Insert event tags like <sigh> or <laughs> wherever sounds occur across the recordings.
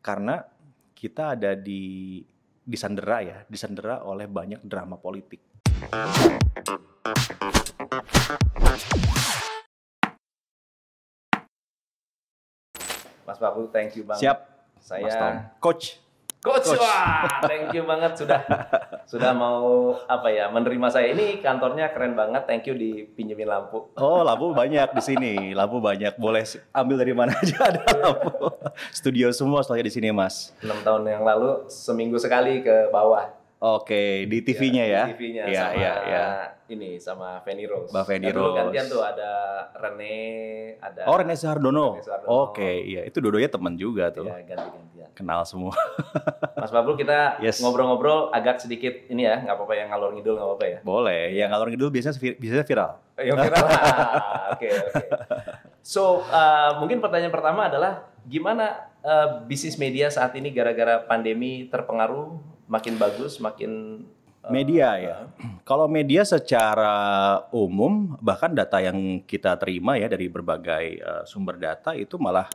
karena kita ada di disandera ya, disandera oleh banyak drama politik. Mas Babu, thank you banget. Siap, Saya. Coach. Coach, Coach. wah, thank you banget sudah sudah mau apa ya menerima saya. Ini kantornya keren banget. Thank you dipinjemin lampu. Oh, lampu banyak di sini. Lampu banyak. Boleh ambil dari mana aja <laughs> ada lampu. Studio semua soalnya di sini, Mas. 6 tahun yang lalu seminggu sekali ke bawah. Oke, di TV-nya ya. Di TV-nya Iya, sama iya, iya. Ini sama Fanny Rose. Mbak Fanny Rose. gantian tuh ada Rene, ada Oh, Rene Sardono. Oke, iya. Itu dodonya teman juga tuh. ya, ganti-gantian. Kenal semua. <laughs> Mas Bablu kita Yes. ngobrol-ngobrol agak sedikit ini ya, nggak apa-apa yang ngalor ngidul nggak apa-apa ya. Boleh. Yang ngalor ngidul biasanya biasanya viral. Yang viral lah. Oke, oke. So, uh, mungkin pertanyaan pertama adalah gimana uh, bisnis media saat ini gara-gara pandemi terpengaruh makin bagus, makin Media ya. Kalau media secara umum, bahkan data yang kita terima ya dari berbagai eh, sumber data itu malah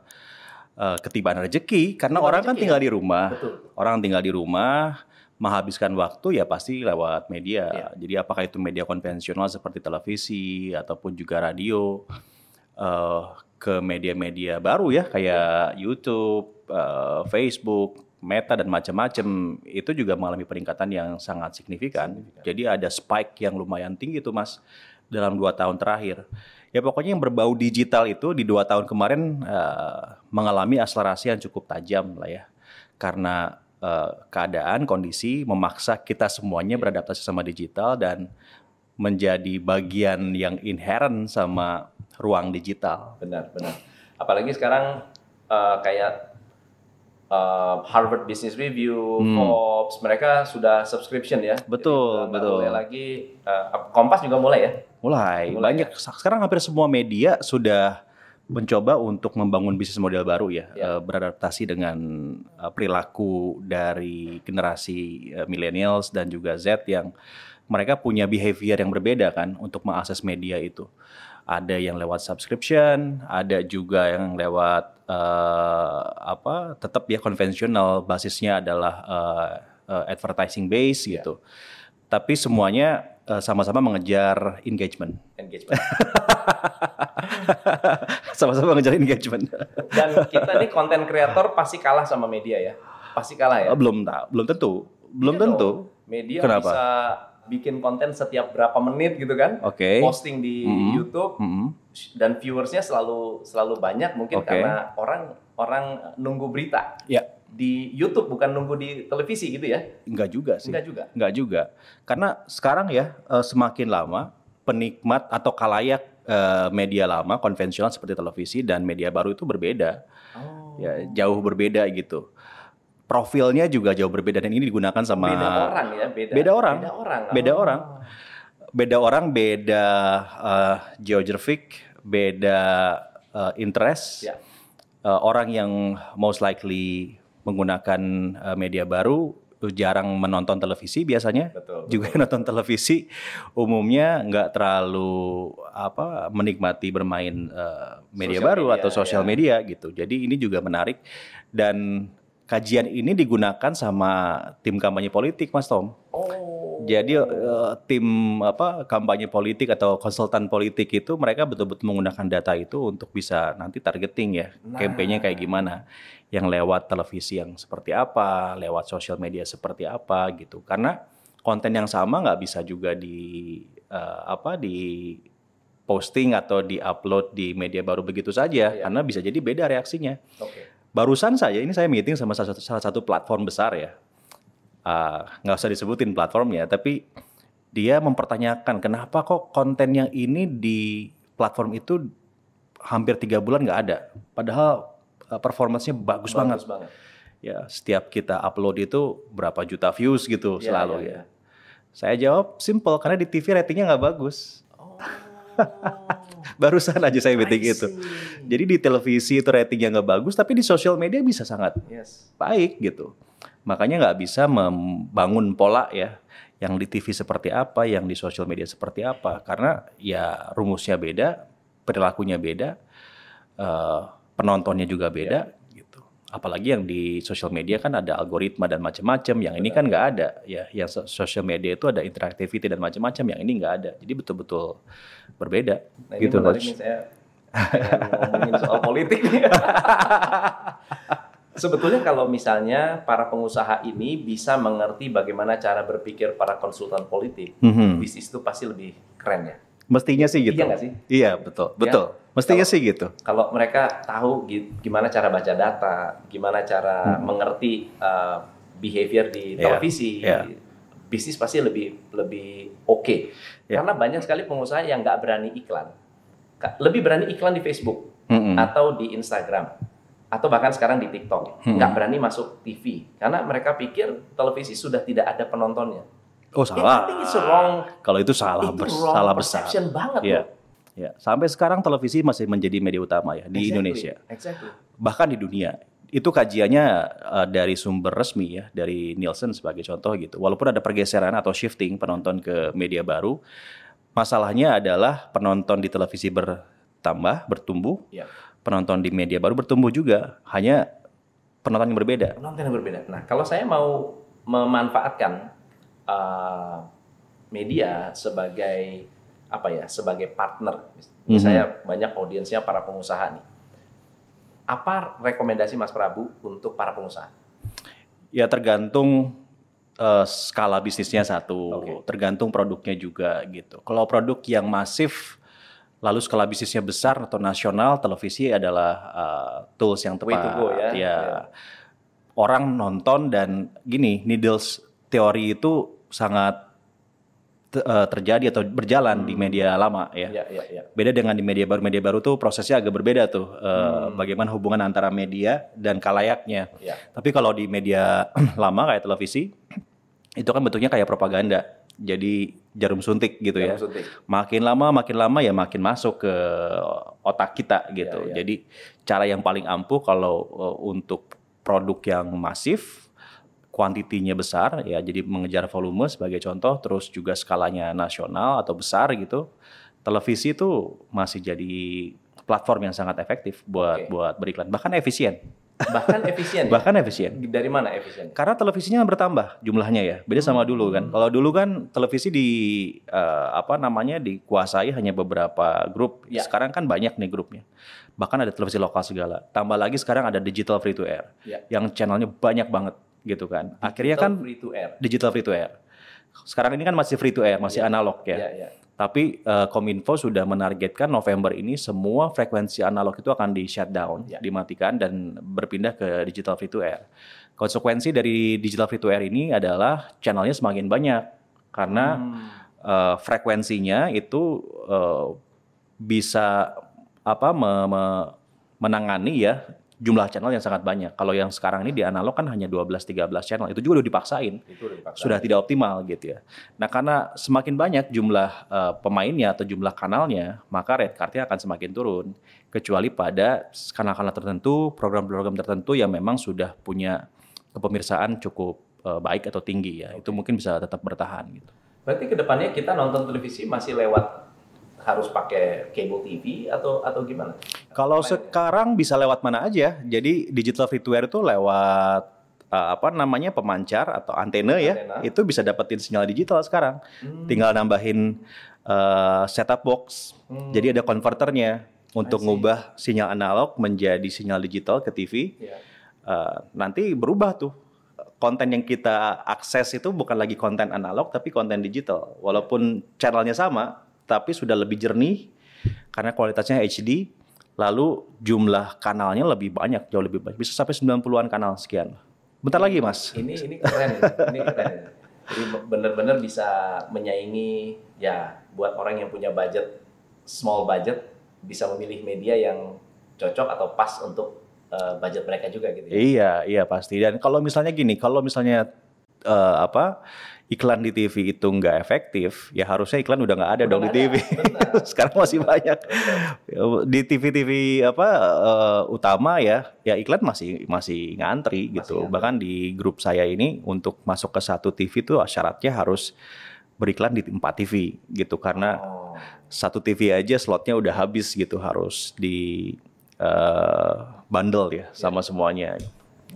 eh, ketibaan rezeki karena Ketibaan orang kan rezeki, tinggal di rumah. Betul. Orang tinggal di rumah menghabiskan waktu ya pasti lewat media. Iya. Jadi apakah itu media konvensional seperti televisi ataupun juga radio eh, ke media-media baru ya kayak YouTube, eh, Facebook, Meta dan macam-macam itu juga mengalami peningkatan yang sangat signifikan. Jadi ada spike yang lumayan tinggi tuh mas dalam dua tahun terakhir. Ya pokoknya yang berbau digital itu di dua tahun kemarin eh, mengalami akselerasi yang cukup tajam lah ya. Karena eh, keadaan kondisi memaksa kita semuanya beradaptasi sama digital dan menjadi bagian yang inherent sama ruang digital. Benar, benar. Apalagi sekarang uh, kayak uh, Harvard Business Review, Hmm. Forbes, mereka sudah subscription ya. Betul, Jadi betul. boleh lagi uh, Kompas juga mulai ya. Mulai, Mulai banyak sekarang hampir semua media sudah mencoba untuk membangun bisnis model baru ya, Ya. eh, beradaptasi dengan eh, perilaku dari generasi eh, millennials dan juga Z yang mereka punya behavior yang berbeda kan untuk mengakses media itu. Ada yang lewat subscription, ada juga yang lewat eh, apa? Tetap ya konvensional, basisnya adalah eh, eh, advertising base Ya. gitu. Tapi semuanya eh, sama-sama mengejar engagement. Engagement. <laughs> sama-sama mengejar engagement. Dan kita nih konten kreator pasti kalah sama media ya. Pasti kalah ya. Oh, belum tahu, belum tentu, belum Iya tentu. dong. Media Kenapa? bisa bikin konten setiap berapa menit gitu kan. Oke. Posting di Mhm. YouTube Mm-mm. dan viewersnya selalu selalu banyak mungkin Oke. karena orang orang nunggu berita Ya, di YouTube bukan nunggu di televisi gitu ya. enggak juga sih. Enggak juga. Enggak juga. Karena sekarang ya eh, semakin lama penikmat atau kalayak eh, media lama konvensional seperti televisi dan media baru itu berbeda. Oh. Ya, jauh berbeda gitu. Profilnya juga jauh berbeda dan ini digunakan sama beda orang ya, beda. beda orang. Beda orang. Beda Oh. orang. beda orang, beda eh, geographic, beda eh, interest. Ya. Eh, orang yang most likely menggunakan eh, media baru jarang menonton televisi biasanya. Betul. Juga nonton televisi umumnya nggak terlalu apa menikmati bermain eh, media Sosial baru media, atau sosial ya. media gitu. Jadi ini juga menarik dan kajian ini digunakan sama tim kampanye politik, Mas Tom. Oh. Jadi eh, tim apa kampanye politik atau konsultan politik itu mereka betul-betul menggunakan data itu untuk bisa nanti targeting ya, Nah. kampanyenya kayak gimana, yang lewat televisi yang seperti apa, lewat sosial media seperti apa gitu. Karena konten yang sama nggak bisa juga di eh, apa di posting atau di upload di media baru begitu saja, Iya. karena bisa jadi beda reaksinya. Oke. Barusan saja ini saya meeting sama salah satu, salah satu platform besar ya. Ah, nggak usah disebutin platformnya, tapi dia mempertanyakan kenapa kok konten yang ini di platform itu hampir tiga bulan nggak ada, padahal uh, performance-nya bagus, banget. Bagus banget. Ya, setiap kita upload itu berapa juta views gitu Iya, selalu iya, ya. iya. Saya jawab simple karena di TV ratingnya nggak bagus. <laughs> Barusan aja saya meeting itu. Jadi di televisi itu ratingnya nggak bagus, tapi di sosial media bisa sangat Yes. baik gitu. Makanya nggak bisa membangun pola ya, yang di TV seperti apa, yang di sosial media seperti apa, karena ya rumusnya beda, perilakunya beda, eh, penontonnya juga beda. Apalagi yang di sosial media kan ada algoritma dan macam-macam yang ini kan nggak ada. Ya yang so- sosial media itu ada interactivity dan macam-macam yang ini nggak ada. Jadi betul-betul berbeda. Nah, ini gitu nih saya ngomongin soal politik. <laughs> Sebetulnya kalau misalnya para pengusaha ini bisa mengerti bagaimana cara berpikir para konsultan politik, Mhm. bisnis itu pasti lebih keren ya. mestinya sih gitu. Iya nggak sih? iya betul. Betul mestinya Kalau- sih gitu Kalau mereka tahu gi- gimana cara baca data, gimana cara mengerti uh, behavior di Iya, televisi, iya. bisnis pasti lebih lebih oke. Iya. Karena banyak sekali pengusaha yang nggak berani iklan, lebih berani iklan di Facebook Mm-mm. atau di Instagram atau bahkan sekarang di TikTok Hmm. nggak berani masuk TV karena mereka pikir televisi sudah tidak ada penontonnya. oh salah wrong, kalau itu salah itu bers- wrong salah besar perception banget loh. Ya, sampai sekarang televisi masih menjadi media utama ya di Exactly, Indonesia, Exactly. bahkan di dunia. Itu kajiannya eh, dari sumber resmi ya, dari Nielsen sebagai contoh gitu. Walaupun ada pergeseran atau shifting penonton ke media baru, masalahnya adalah penonton di televisi bertambah, bertumbuh, Iya. penonton di media baru bertumbuh juga, hanya penonton yang berbeda. penonton yang berbeda. Nah, kalau saya mau memanfaatkan uh, media sebagai apa ya, sebagai partner, ini Mhm. saya banyak audiensnya para pengusaha nih. Apa rekomendasi Mas Prabu untuk para pengusaha? Ya tergantung eh, skala bisnisnya satu, Oke. tergantung produknya juga gitu. Kalau produk yang masif, lalu skala bisnisnya besar atau nasional, televisi adalah eh, tools yang Way tepat. to go ya. Ya. Orang nonton dan gini, needles teori itu sangat eh, terjadi atau berjalan di media lama ya. Ya, ya, ya. Beda dengan di media baru, media baru tuh prosesnya agak berbeda tuh. eh, Hmm. Bagaimana hubungan antara media dan kalayaknya. Ya. Tapi kalau di media <clears throat> lama kayak televisi, itu kan bentuknya kayak propaganda. Jadi jarum suntik gitu ya. Jarum suntik. Makin lama, makin lama ya makin masuk ke otak kita gitu. Ya, ya. Jadi cara yang paling ampuh kalau uh, untuk produk yang masif, kuantitinya besar ya, jadi mengejar volume sebagai contoh, terus juga skalanya nasional atau besar gitu. Televisi itu masih jadi platform yang sangat efektif buat Oke. buat beriklan, bahkan efisien. Bahkan efisien. ya? Bahkan efisien. Dari mana efisien? Karena televisinya bertambah jumlahnya ya, beda sama dulu kan. Kalau dulu kan televisi di eh, apa namanya dikuasai hanya beberapa grup. Ya. Sekarang kan banyak nih grupnya. Bahkan ada televisi lokal segala. Tambah lagi sekarang ada digital free to air, Ya. yang channelnya banyak banget gitu kan. Akhirnya kan free to air. digital free to air. Sekarang ini kan masih free to air, masih analog ya. Ya, ya. Tapi eh, Kominfo sudah menargetkan November ini semua frekuensi analog itu akan di shutdown, Ya. dimatikan dan berpindah ke digital free to air. Konsekuensi dari digital free to air ini adalah channelnya semakin banyak karena Hmm. eh, frekuensinya itu eh, bisa apa me- me- menangani ya jumlah channel yang sangat banyak. Kalau yang sekarang ini di analog kan hanya 12-13 channel, itu juga udah dipaksain Itu udah dipaksa. sudah tidak optimal gitu ya. Nah karena semakin banyak jumlah eh, pemainnya atau jumlah kanalnya, maka rate cardnya akan semakin turun. Kecuali pada kanal-kanal tertentu, program-program tertentu yang memang sudah punya kepemirsaan cukup eh, baik atau tinggi ya. Itu mungkin bisa tetap bertahan gitu. Berarti ke depannya kita nonton televisi masih lewat harus pakai cable TV atau atau gimana? Kalau Mainnya. sekarang bisa lewat mana aja. Jadi digital free to air itu lewat eh, apa namanya pemancar atau antena ya. Antena. Itu bisa dapetin sinyal digital sekarang. Hmm. Tinggal nambahin eh, setup box. Hmm. Jadi ada konverternya untuk ngubah sinyal analog menjadi sinyal digital ke TV. Ya. Eh, nanti berubah tuh konten yang kita akses itu bukan lagi konten analog tapi konten digital. Walaupun channelnya sama, tapi sudah lebih jernih karena kualitasnya HD. Lalu jumlah kanalnya lebih banyak, jauh lebih banyak. Bisa sampai 90-an kanal sekian. Bentar lagi, Mas. Ini ini keren ini. Keren. Jadi benar-benar bisa menyaingi ya buat orang yang punya budget small budget bisa memilih media yang cocok atau pas untuk eh, budget mereka juga gitu ya. Iya, iya pasti. Dan kalau misalnya gini, kalau misalnya eh, apa iklan di TV itu nggak efektif, ya harusnya iklan udah nggak ada Udah dong di nggak TV. ada. <laughs> Sekarang masih banyak di TV-TV apa eh, utama ya, ya iklan masih masih ngantri Masih gitu. ngantri. Bahkan di grup saya ini untuk masuk ke satu TV itu syaratnya harus beriklan di empat TV gitu karena Oh. satu TV aja slotnya udah habis gitu harus di eh, bundle ya sama semuanya.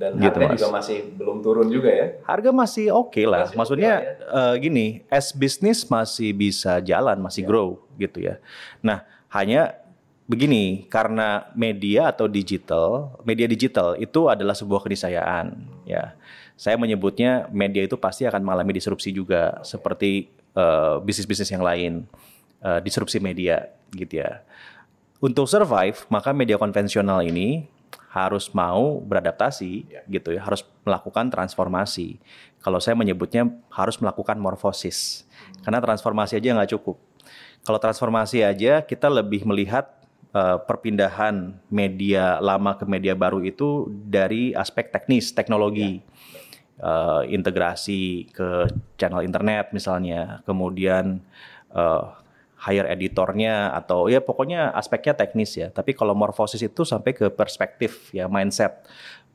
Dan Gitu, harga Mas. juga masih belum turun juga ya. Harga masih oke lah. Masih Maksudnya oke eh, gini, as bisnis masih bisa jalan, masih grow gitu ya. Nah, hanya begini, karena media atau digital, media digital itu adalah sebuah keniscayaan ya. Saya menyebutnya media itu pasti akan mengalami disrupsi juga seperti eh, bisnis-bisnis yang lain. eh, disrupsi media gitu ya. Untuk survive, maka media konvensional ini harus mau beradaptasi Ya. gitu ya, harus melakukan transformasi. Kalau saya menyebutnya harus melakukan morfosis. Karena transformasi aja nggak cukup. Kalau transformasi aja kita lebih melihat eh, perpindahan media lama ke media baru itu dari aspek teknis, teknologi. Eh, integrasi ke channel internet misalnya, kemudian eh, hire editornya atau ya pokoknya aspeknya teknis ya. Tapi kalau morfosis itu sampai ke perspektif ya mindset.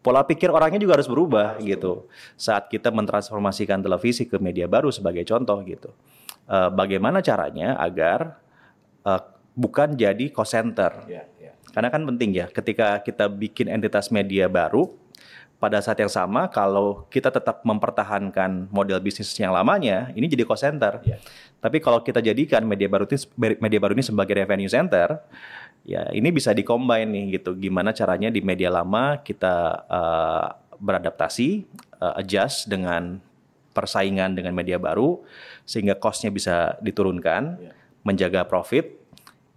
Pola pikir orangnya juga harus berubah gitu. Saat kita mentransformasikan televisi ke media baru sebagai contoh gitu. Eh, bagaimana caranya agar eh, bukan jadi cost center Ya, ya. karena kan penting ya, ketika kita bikin entitas media baru, pada saat yang sama kalau kita tetap mempertahankan model bisnis yang lamanya, ini jadi cost center. Ya. Tapi kalau kita jadikan media baru ini media baru ini sebagai revenue center, ya ini bisa dikombine nih gitu. Gimana caranya di media lama kita eh, beradaptasi, eh, adjust dengan persaingan dengan media baru sehingga cost-nya bisa diturunkan, Ya. menjaga profit.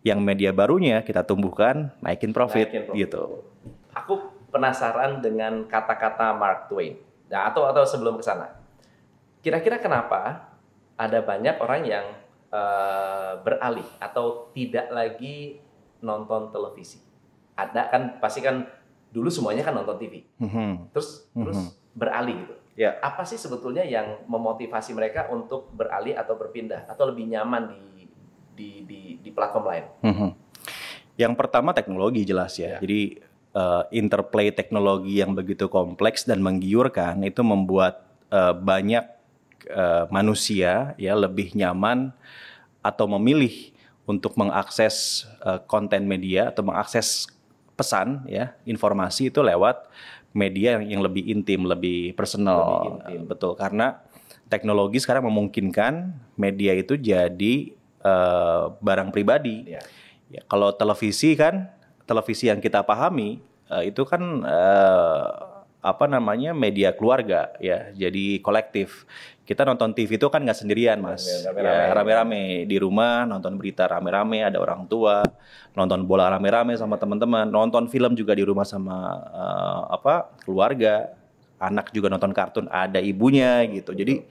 Yang media barunya kita tumbuhkan, naikin profit, Naikin profit. gitu. Aku penasaran dengan kata-kata Mark Twain. Nah, atau atau sebelum ke sana. Kira-kira kenapa ada banyak orang yang eh, beralih atau tidak lagi nonton televisi? Ada kan pasti kan dulu semuanya kan nonton TV. Mhm. Terus terus Mhm. beralih gitu. Ya. Apa sih sebetulnya yang memotivasi mereka untuk beralih atau berpindah atau lebih nyaman di di di, di platform lain? Mhm. Yang pertama teknologi jelas ya. Ya. Jadi eh, interplay teknologi yang begitu kompleks dan menggiurkan itu membuat eh, banyak eh, manusia ya lebih nyaman atau memilih untuk mengakses eh, konten media atau mengakses pesan ya informasi itu lewat media yang, yang lebih intim, lebih personal. Lebih intim. Betul karena teknologi sekarang memungkinkan media itu jadi eh, barang pribadi. Ya. Ya, kalau televisi kan, televisi yang kita pahami eh, itu kan eh, apa namanya media keluarga ya, jadi kolektif. Kita nonton TV itu kan nggak sendirian mas, Rame-rame. ya rame-rame di rumah nonton berita rame-rame ada orang tua, nonton bola rame-rame sama teman-teman, nonton film juga di rumah sama eh, apa keluarga, anak juga nonton kartun ada ibunya gitu. Jadi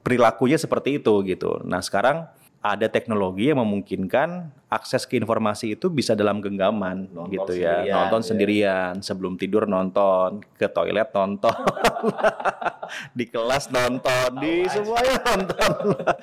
perilakunya seperti itu gitu. Nah sekarang ada teknologi yang memungkinkan akses ke informasi itu bisa dalam genggaman Nonton gitu ya. sendirian, nonton ya. sendirian, sebelum tidur nonton, ke toilet nonton, <laughs> di kelas nonton, di semuanya nonton.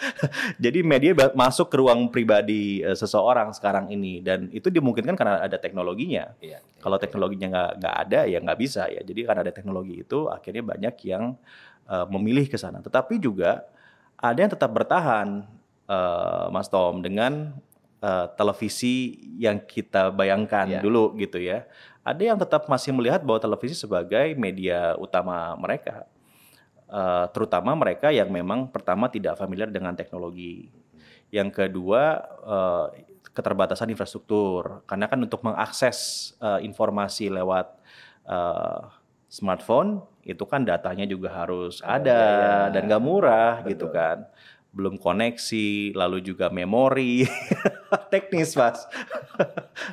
<laughs> Jadi media masuk ke ruang pribadi eh, seseorang sekarang ini dan itu dimungkinkan karena ada teknologinya. Iya. Kalau teknologinya nggak nggak ada ya nggak bisa ya. Jadi karena ada teknologi itu akhirnya banyak yang eh, memilih ke sana. Tetapi juga ada yang tetap bertahan, eh, Mas Tom, dengan eh, televisi yang kita bayangkan Iya. dulu gitu ya. Ada yang tetap masih melihat bahwa televisi sebagai media utama mereka. Eh, terutama mereka yang memang pertama tidak familiar dengan teknologi. Yang kedua eh, keterbatasan infrastruktur karena kan untuk mengakses eh, informasi lewat eh, smartphone itu kan datanya juga harus Ada ada biaya. dan nggak murah Betul. gitu kan belum koneksi lalu juga memori <laughs> teknis mas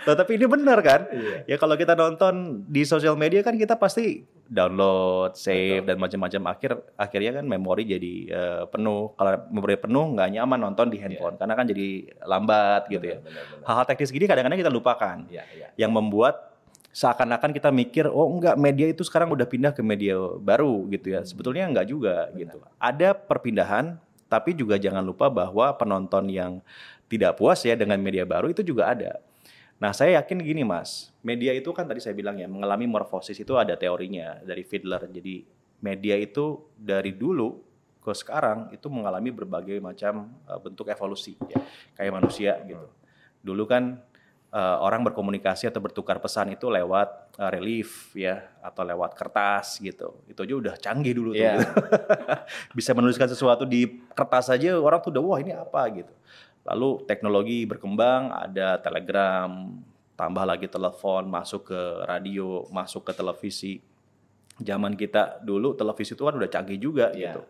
Loh, tapi ini benar kan Iya. ya kalau kita nonton di sosial media kan kita pasti download, save dan macam-macam akhir akhirnya kan memori jadi eh, penuh. Kalau memori penuh nggak nyaman nonton di handphone karena kan jadi lambat gitu ya. Benar, benar, benar. Hal-hal teknis gini kadang-kadang kita lupakan Iya, iya. yang membuat seakan-akan kita mikir oh enggak media itu sekarang udah pindah ke media baru gitu ya. Sebetulnya enggak juga gitu. Ada perpindahan tapi juga jangan lupa bahwa penonton yang tidak puas ya dengan media baru itu juga ada. Nah, saya yakin gini, Mas. Media itu kan tadi saya bilang ya, mengalami morfosis itu ada teorinya dari Fiedler. Jadi media itu dari dulu ke sekarang itu mengalami berbagai macam uh, bentuk evolusi ya. Kayak manusia gitu. Dulu kan uh, orang berkomunikasi atau bertukar pesan itu lewat uh, relief ya atau lewat kertas gitu. Itu aja udah canggih dulu Iya. tuh. <laughs> gitu. Bisa menuliskan sesuatu di kertas aja orang tuh udah wah ini apa gitu. Lalu teknologi berkembang, ada telegram, tambah lagi telepon, masuk ke radio, masuk ke televisi. Zaman kita dulu televisi itu kan udah canggih juga Iya. gitu.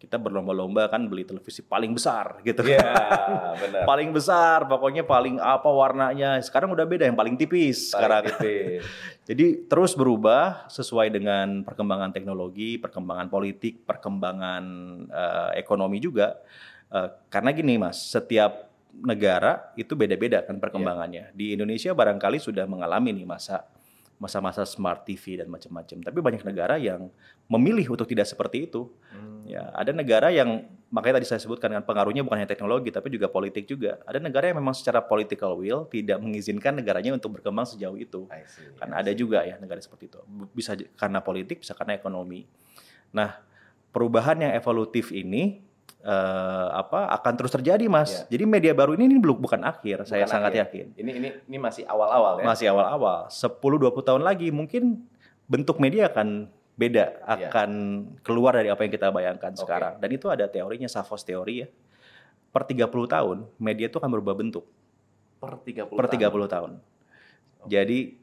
Kita berlomba-lomba kan beli televisi paling besar gitu. Iya, <laughs> benar. paling besar, pokoknya paling apa warnanya. Sekarang udah beda yang paling tipis sekarang. tipis. <laughs> Jadi terus berubah sesuai dengan perkembangan teknologi, perkembangan politik, perkembangan eh, ekonomi juga. Eh, karena gini mas, setiap negara itu beda-beda kan perkembangannya. Di Indonesia barangkali sudah mengalami nih masa masa-masa smart TV dan macam-macam. Tapi banyak negara yang memilih untuk tidak seperti itu. Hmm. Ya, ada negara yang makanya tadi saya sebutkan kan pengaruhnya bukan hanya teknologi tapi juga politik juga. Ada negara yang memang secara political will tidak mengizinkan negaranya untuk berkembang sejauh itu. See. Kan ada juga ya negara seperti itu. Bisa karena politik, bisa karena ekonomi. Nah, perubahan yang evolutif ini eh, apa akan terus terjadi, Mas. Iya. Jadi media baru ini, ini belum bukan akhir, saya Bukan sangat akhir. yakin. Ini ini ini masih awal-awal ya. Masih awal-awal. 10 20 tahun lagi mungkin bentuk media akan beda, Iya. akan keluar dari apa yang kita bayangkan Oke. sekarang. Dan itu ada teorinya Savos teori ya. Per 30 tahun media itu akan berubah bentuk Per 30 per 30 tahun. tahun. Jadi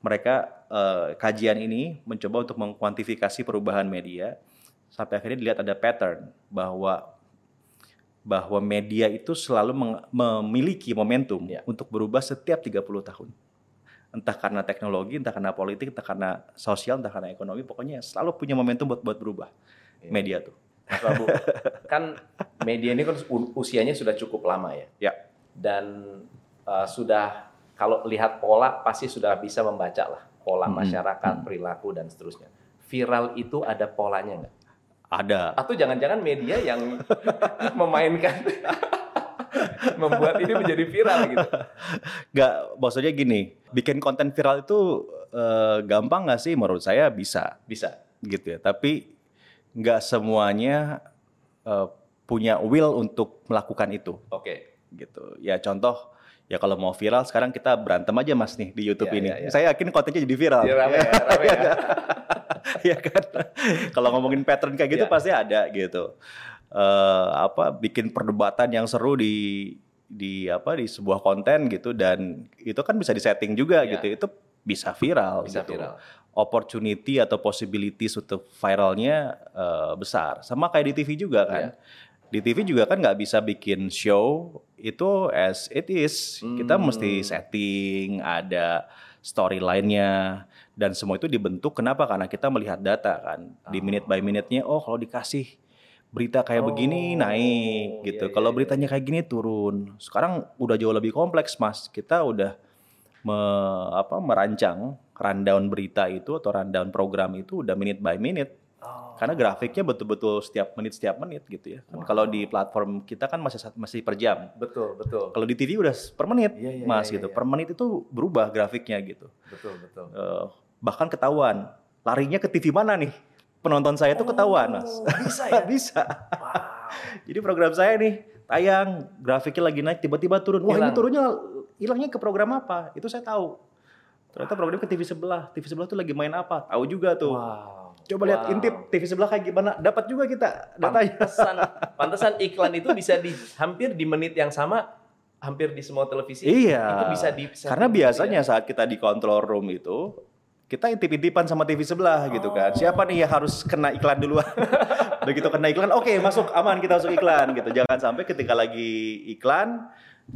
mereka eh, kajian ini mencoba untuk mengkuantifikasi perubahan media sampai akhirnya dilihat ada pattern bahwa bahwa media itu selalu memiliki momentum Ya. untuk berubah setiap 30 tahun. Entah karena teknologi, entah karena politik, entah karena sosial, entah karena ekonomi, pokoknya selalu punya momentum buat buat berubah Iya. media tuh. Mas Prabu, kan media ini kan usianya sudah cukup lama ya. Ya. Dan uh, sudah kalau lihat pola pasti sudah bisa membaca lah pola Mm-mm. masyarakat, Mm. perilaku dan seterusnya. Viral itu ada polanya nggak? Ada. Atau jangan-jangan media yang <laughs> memainkan <laughs> membuat ini menjadi viral gitu. Nggak, maksudnya gini, bikin konten viral itu eh, gampang nggak sih? Menurut saya bisa, Bisa. gitu ya. Tapi nggak semuanya eh, punya will untuk melakukan itu, Oke. gitu. Ya contoh, ya kalau mau viral sekarang kita berantem aja mas nih di YouTube Ya, ini. ya, ya. Saya yakin kontennya jadi viral. Ya, rame ya, rame ya. <laughs> <laughs> ya kan kalau ngomongin pattern kayak gitu Ya. pasti ada gitu Eh, apa bikin perdebatan yang seru di di apa di sebuah konten gitu dan itu kan bisa disetting juga Ya. gitu itu bisa viral Bisa gitu. viral. opportunity atau possibilities untuk viralnya eh, besar sama kayak di TV juga kan Ya. di TV juga kan nggak bisa bikin show itu as it is kita Hmm. mesti setting ada storyline-nya. Dan semua itu dibentuk kenapa? Karena kita melihat data kan. Di Oh. minute by minute-nya oh kalau dikasih berita kayak begini Oh, naik gitu. iya, iya, kalau iya. beritanya kayak gini turun. Sekarang udah jauh lebih kompleks mas. Kita udah me- apa merancang rundown berita itu atau rundown program itu udah minute by minute Oh. karena grafiknya betul-betul setiap menit setiap menit gitu ya Kan Wow. kalau di platform kita kan masih masih per jam Betul, betul. kalau di TV udah per menit Iya, iya, mas iya, gitu iya. per menit itu berubah grafiknya gitu Betul, betul. Eh, bahkan ketahuan larinya ke TV mana nih penonton saya tuh ketahuan mas Oh, Bisa ya? <laughs> bisa Wow. jadi program saya nih tayang grafiknya lagi naik tiba-tiba turun wah ini Hilang. turunnya hilangnya ke program apa itu saya tahu ternyata programnya ke TV sebelah TV sebelah tuh lagi main apa tahu juga tuh Wow. Coba lihat Wow. intip TV sebelah kayak gimana dapat juga kita datanya Pantesan, <laughs> pantesan iklan itu bisa di hampir di menit yang sama hampir di semua televisi. Iya. Itu bisa di karena gitu biasanya ya. saat kita di control room itu kita intip-intipan sama TV sebelah gitu kan. Oh. Siapa nih yang harus kena iklan duluan? <laughs> Begitu kena iklan, oke masuk aman kita masuk iklan gitu. Jangan sampai ketika lagi iklan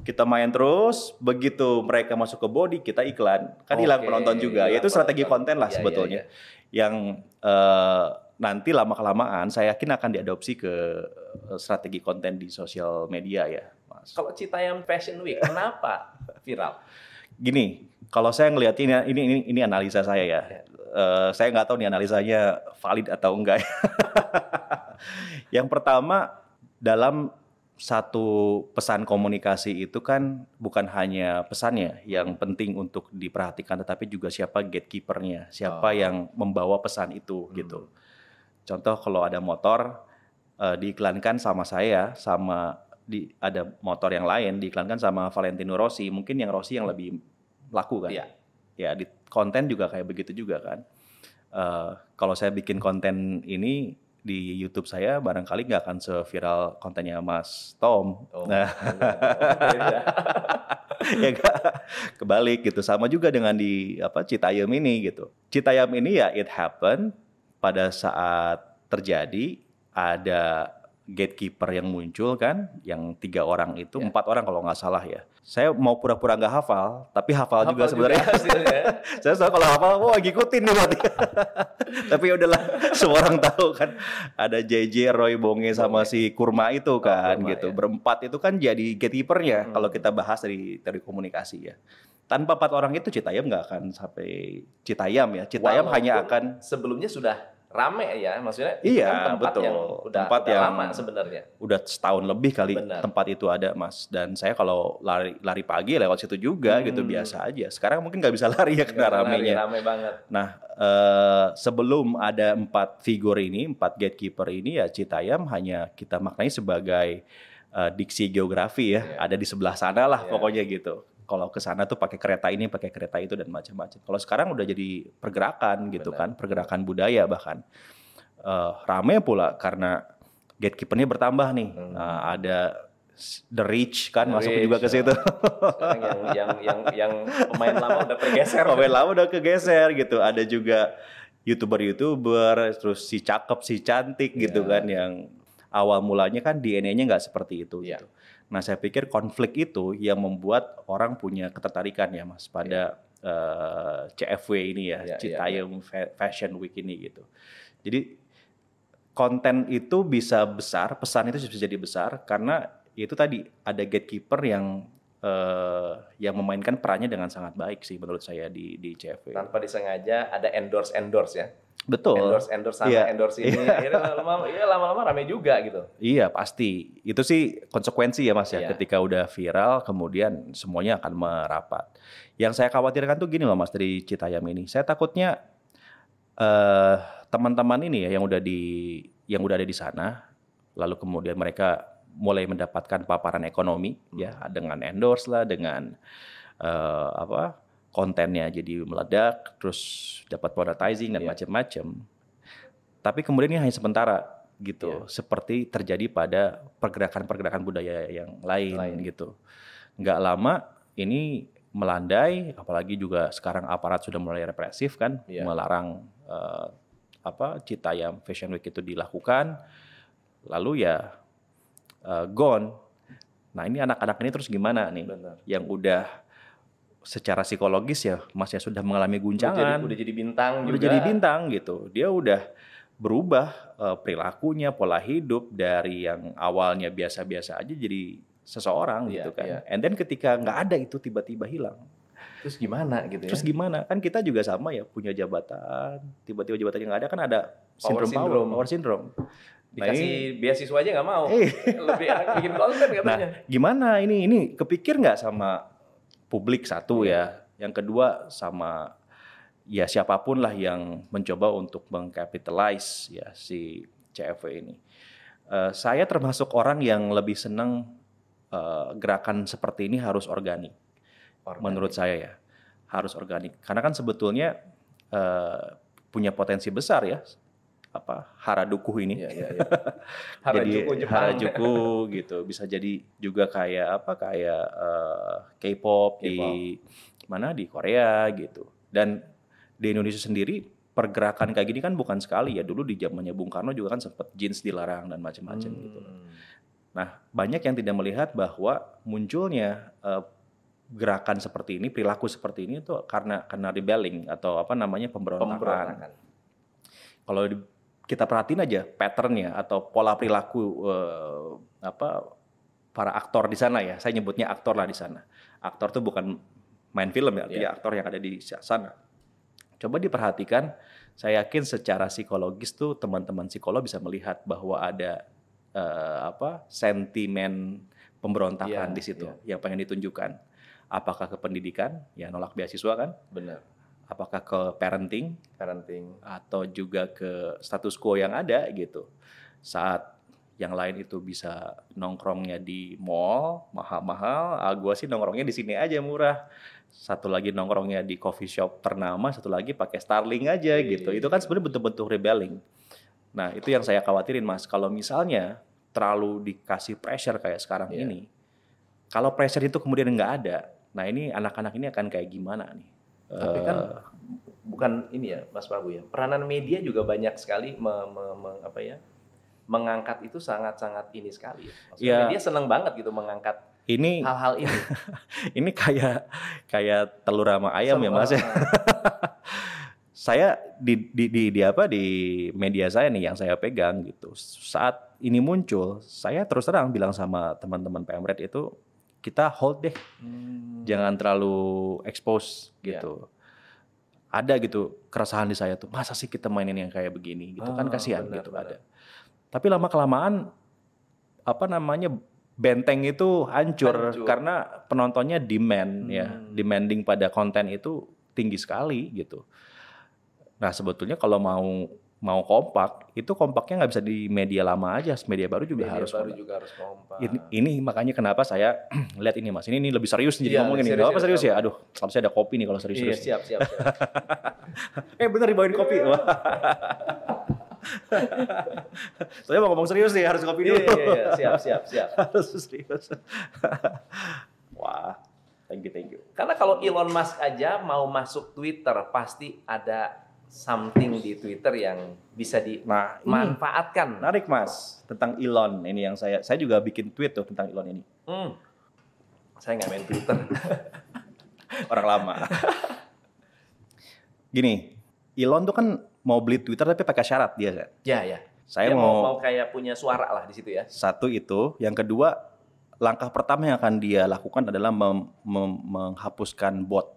kita main terus, begitu mereka masuk ke body kita iklan, kan hilang penonton juga. hilang Itu strategi konten lah Iya, iya, sebetulnya. iya. Yang eh, nanti lama kelamaan saya yakin akan diadopsi ke eh, strategi konten di sosial media ya, Mas. Kalau Citayam Fashion Week, kenapa viral? Gini, kalau saya ngelihat ini ini ini, ini analisa saya ya. Ya. Eh, saya nggak tahu nih analisanya valid atau enggak. <laughs> Yang pertama dalam satu pesan komunikasi itu kan bukan hanya pesannya yang penting untuk diperhatikan, tetapi juga siapa gatekeepernya, siapa Oh. yang membawa pesan itu Hmm. gitu. Contoh kalau ada motor eh, diiklankan sama saya, sama di ada motor yang lain diiklankan sama Valentino Rossi, mungkin yang Rossi yang lebih laku kan. Iya. Ya di konten juga kayak begitu juga kan. Eh, kalau saya bikin konten ini di YouTube saya barangkali nggak akan seviral kontennya Mas Tom. Oh. Nah, Beda. <laughs> ya nggak? kebalik gitu. Sama juga dengan di apa Citayam ini gitu. Citayam ini ya it happen pada saat terjadi ada gatekeeper yang muncul kan, yang tiga orang itu, Ya. empat orang kalau nggak salah ya. Saya mau pura-pura nggak hafal, tapi hafal, juga Hafal sebenarnya. hasilnya. <laughs> saya selalu kalau hafal, wah ngikutin nih berarti. <laughs> tapi ya udahlah, semua orang tahu kan ada JJ, Roy Bonge sama Bonge. si Kurma itu kan Kurma, gitu. ya. Berempat itu kan jadi gatekeepernya Hmm. kalau kita bahas dari dari komunikasi ya. Tanpa empat orang itu Citayam nggak akan sampai Citayam ya. Citayam Walaupun hanya akan sebelumnya sudah rame ya, maksudnya Iya, kan tempat betul. yang udah, Tempat udah yang- lama sebenarnya. udah setahun lebih kali Benar. tempat itu ada mas dan saya kalau lari lari pagi lewat situ juga gitu Hmm. biasa aja sekarang mungkin nggak bisa <laughs> lari ya karena ramenya Rame banget. nah eh, sebelum ada empat figur ini empat gatekeeper ini ya Citayam hanya kita maknai sebagai eh, diksi geografi ya Iya. ada di sebelah sana lah Iya. pokoknya gitu kalau ke sana tuh pakai kereta ini pakai kereta itu dan macam-macam kalau sekarang udah jadi pergerakan gitu Benar. kan pergerakan budaya bahkan Eh, rame pula karena gatekeepernya bertambah nih Hmm. Nah, ada the rich kan The masuk Rich, juga ke situ Sekarang yang yang yang yang pemain lama udah bergeser. <laughs> pemain lama udah kegeser gitu ada juga youtuber-youtuber terus si cakep si cantik gitu Iya. kan yang awal mulanya kan DNA-nya nggak seperti itu Iya. gitu. Nah saya pikir konflik itu yang membuat orang punya ketertarikan ya mas pada eh, CFW ini ya Iya, iya, Citayam Fa- Fashion Week ini gitu. Jadi konten itu bisa besar, pesan itu bisa jadi besar karena itu tadi ada gatekeeper yang eh, yang memainkan perannya dengan sangat baik sih menurut saya di di CFW. Tanpa disengaja ada endorse endorse ya. Betul. Endorse endorse sana, Iya. endorse ini. Iya. Akhirnya lama-lama ya lama-lama rame juga gitu. Iya pasti. Itu sih konsekuensi ya mas ya. Iya. Ketika udah viral kemudian semuanya akan merapat. Yang saya khawatirkan tuh gini loh mas dari Citayam ini. Saya takutnya eh teman-teman ini ya yang udah di yang udah ada di sana, lalu kemudian mereka mulai mendapatkan paparan ekonomi ya dengan endorse lah, dengan eh, apa kontennya jadi meledak, terus dapat monetizing dan Iya. macam-macam. Tapi kemudian ini hanya sementara gitu, Iya. seperti terjadi pada pergerakan-pergerakan budaya yang lain, Lain. gitu. Nggak lama ini melandai, apalagi juga sekarang aparat sudah mulai represif kan, Iya. melarang eh, apa Citayam Fashion Week itu dilakukan, lalu ya eh, gone. Nah ini anak-anak ini terus gimana nih? Benar. Yang udah secara psikologis ya Mas ya sudah mengalami Udah jadi, guncangan, udah jadi bintang udah juga. jadi bintang gitu. Dia udah berubah eh, perilakunya, pola hidup dari yang awalnya biasa-biasa aja jadi seseorang Iya, gitu kan. iya. And then ketika nggak ada itu tiba-tiba hilang. Terus gimana gitu ya? Terus gimana? Kan kita juga sama ya punya jabatan, tiba-tiba jabatan yang nggak ada kan ada Power sindrom power, syndrome. power syndrome. Nah, Dikasih ini- beasiswa aja nggak mau. Eh. Lebih enak bikin konten katanya. Nah, gimana ini ini kepikir nggak sama publik satu ya, yang kedua sama ya siapa pun lah yang mencoba untuk mengcapitalize ya si CFW ini. Eh, saya termasuk orang yang lebih senang eh, gerakan seperti ini harus organik. Organik. Menurut saya ya harus organik, karena kan sebetulnya eh, punya potensi besar ya apa Harajuku ini Iya, iya, iya. <laughs> Harajuku jadi Jepang. Harajuku gitu bisa jadi juga kayak apa kayak eh, K-pop di mana di Korea gitu dan di Indonesia sendiri pergerakan kayak gini kan bukan sekali ya dulu di zamannya Bung Karno juga kan sempat jeans dilarang dan macam-macam Hmm. gitu nah banyak yang tidak melihat bahwa munculnya eh, gerakan seperti ini perilaku seperti ini tuh karena karena rebelling atau apa namanya pemberontakan Pemberontakan. kalau di- kita perhatiin aja patternnya atau pola perilaku eh, apa para aktor di sana ya saya nyebutnya aktor lah di sana aktor tuh bukan main film ya artinya Iya. aktor yang ada di sana coba diperhatikan saya yakin secara psikologis tuh teman-teman psikolog bisa melihat bahwa ada eh, apa sentimen pemberontakan Iya, di situ iya. yang pengen ditunjukkan apakah ke pendidikan ya nolak beasiswa kan Benar. Apakah ke parenting Parenting. atau juga ke status quo yang ada gitu. Saat yang lain itu bisa nongkrongnya di mall mahal-mahal, ah, gua sih nongkrongnya di sini aja murah. Satu lagi nongkrongnya di coffee shop ternama, satu lagi pakai Starling aja gitu. Itu kan sebenarnya bentuk-bentuk rebelling. Nah itu yang saya khawatirin mas. Kalau misalnya terlalu dikasih pressure kayak sekarang Iya. ini, kalau pressure itu kemudian nggak ada, nah ini anak-anak ini akan kayak gimana nih? Tapi kan Eh, bukan ini ya Mas Prabu ya. Peranan media juga banyak sekali me- me- me- apa ya? mengangkat itu sangat-sangat ini sekali ya. Maksudnya Ya. media senang banget gitu mengangkat ini hal-hal ini. <laughs> ini kayak kayak telur sama ayam ya Sama- mas ya. <laughs> saya di, di, di, di apa di media saya nih yang saya pegang gitu saat ini muncul saya terus terang bilang sama teman-teman Pemret itu kita hold deh Hmm. jangan terlalu expose Iya. gitu ada gitu keresahan di saya tuh masa sih kita mainin yang kayak begini gitu kan Ah, kasihan benar, gitu benar. ada tapi lama kelamaan apa namanya benteng itu hancur, Hancur. karena penontonnya demand ya Hmm. demanding pada konten itu tinggi sekali gitu nah sebetulnya kalau mau mau kompak itu kompaknya nggak bisa di media lama aja media baru juga Media harus baru kompak. juga harus kompak. Ini, ini makanya kenapa saya <clears throat> lihat ini mas ini, ini lebih serius nih jadi Iya, ngomongin nih serius, apa serius serius. ya aduh harusnya ada kopi nih kalau Iya, serius-serius siap, siap, siap. <laughs> eh bener dibawain kopi <laughs> saya mau ngomong serius nih harus kopi Iya, dulu iya, iya, siap, siap, siap. <laughs> harus serius wah thank you thank you Karena kalau Elon Musk aja mau masuk Twitter, pasti ada something di Twitter yang bisa nah dimanfaatkan. menarik mas tentang Elon ini yang saya saya juga bikin tweet tuh tentang Elon ini Hmm. Saya nggak main Twitter. <laughs> orang lama <laughs> gini Elon tuh kan mau beli Twitter tapi pakai syarat dia kan ya, ya. saya Dia mau, mau kayak punya suara lah di situ ya. satu itu yang kedua langkah pertama yang akan dia lakukan adalah mem- mem- menghapuskan bot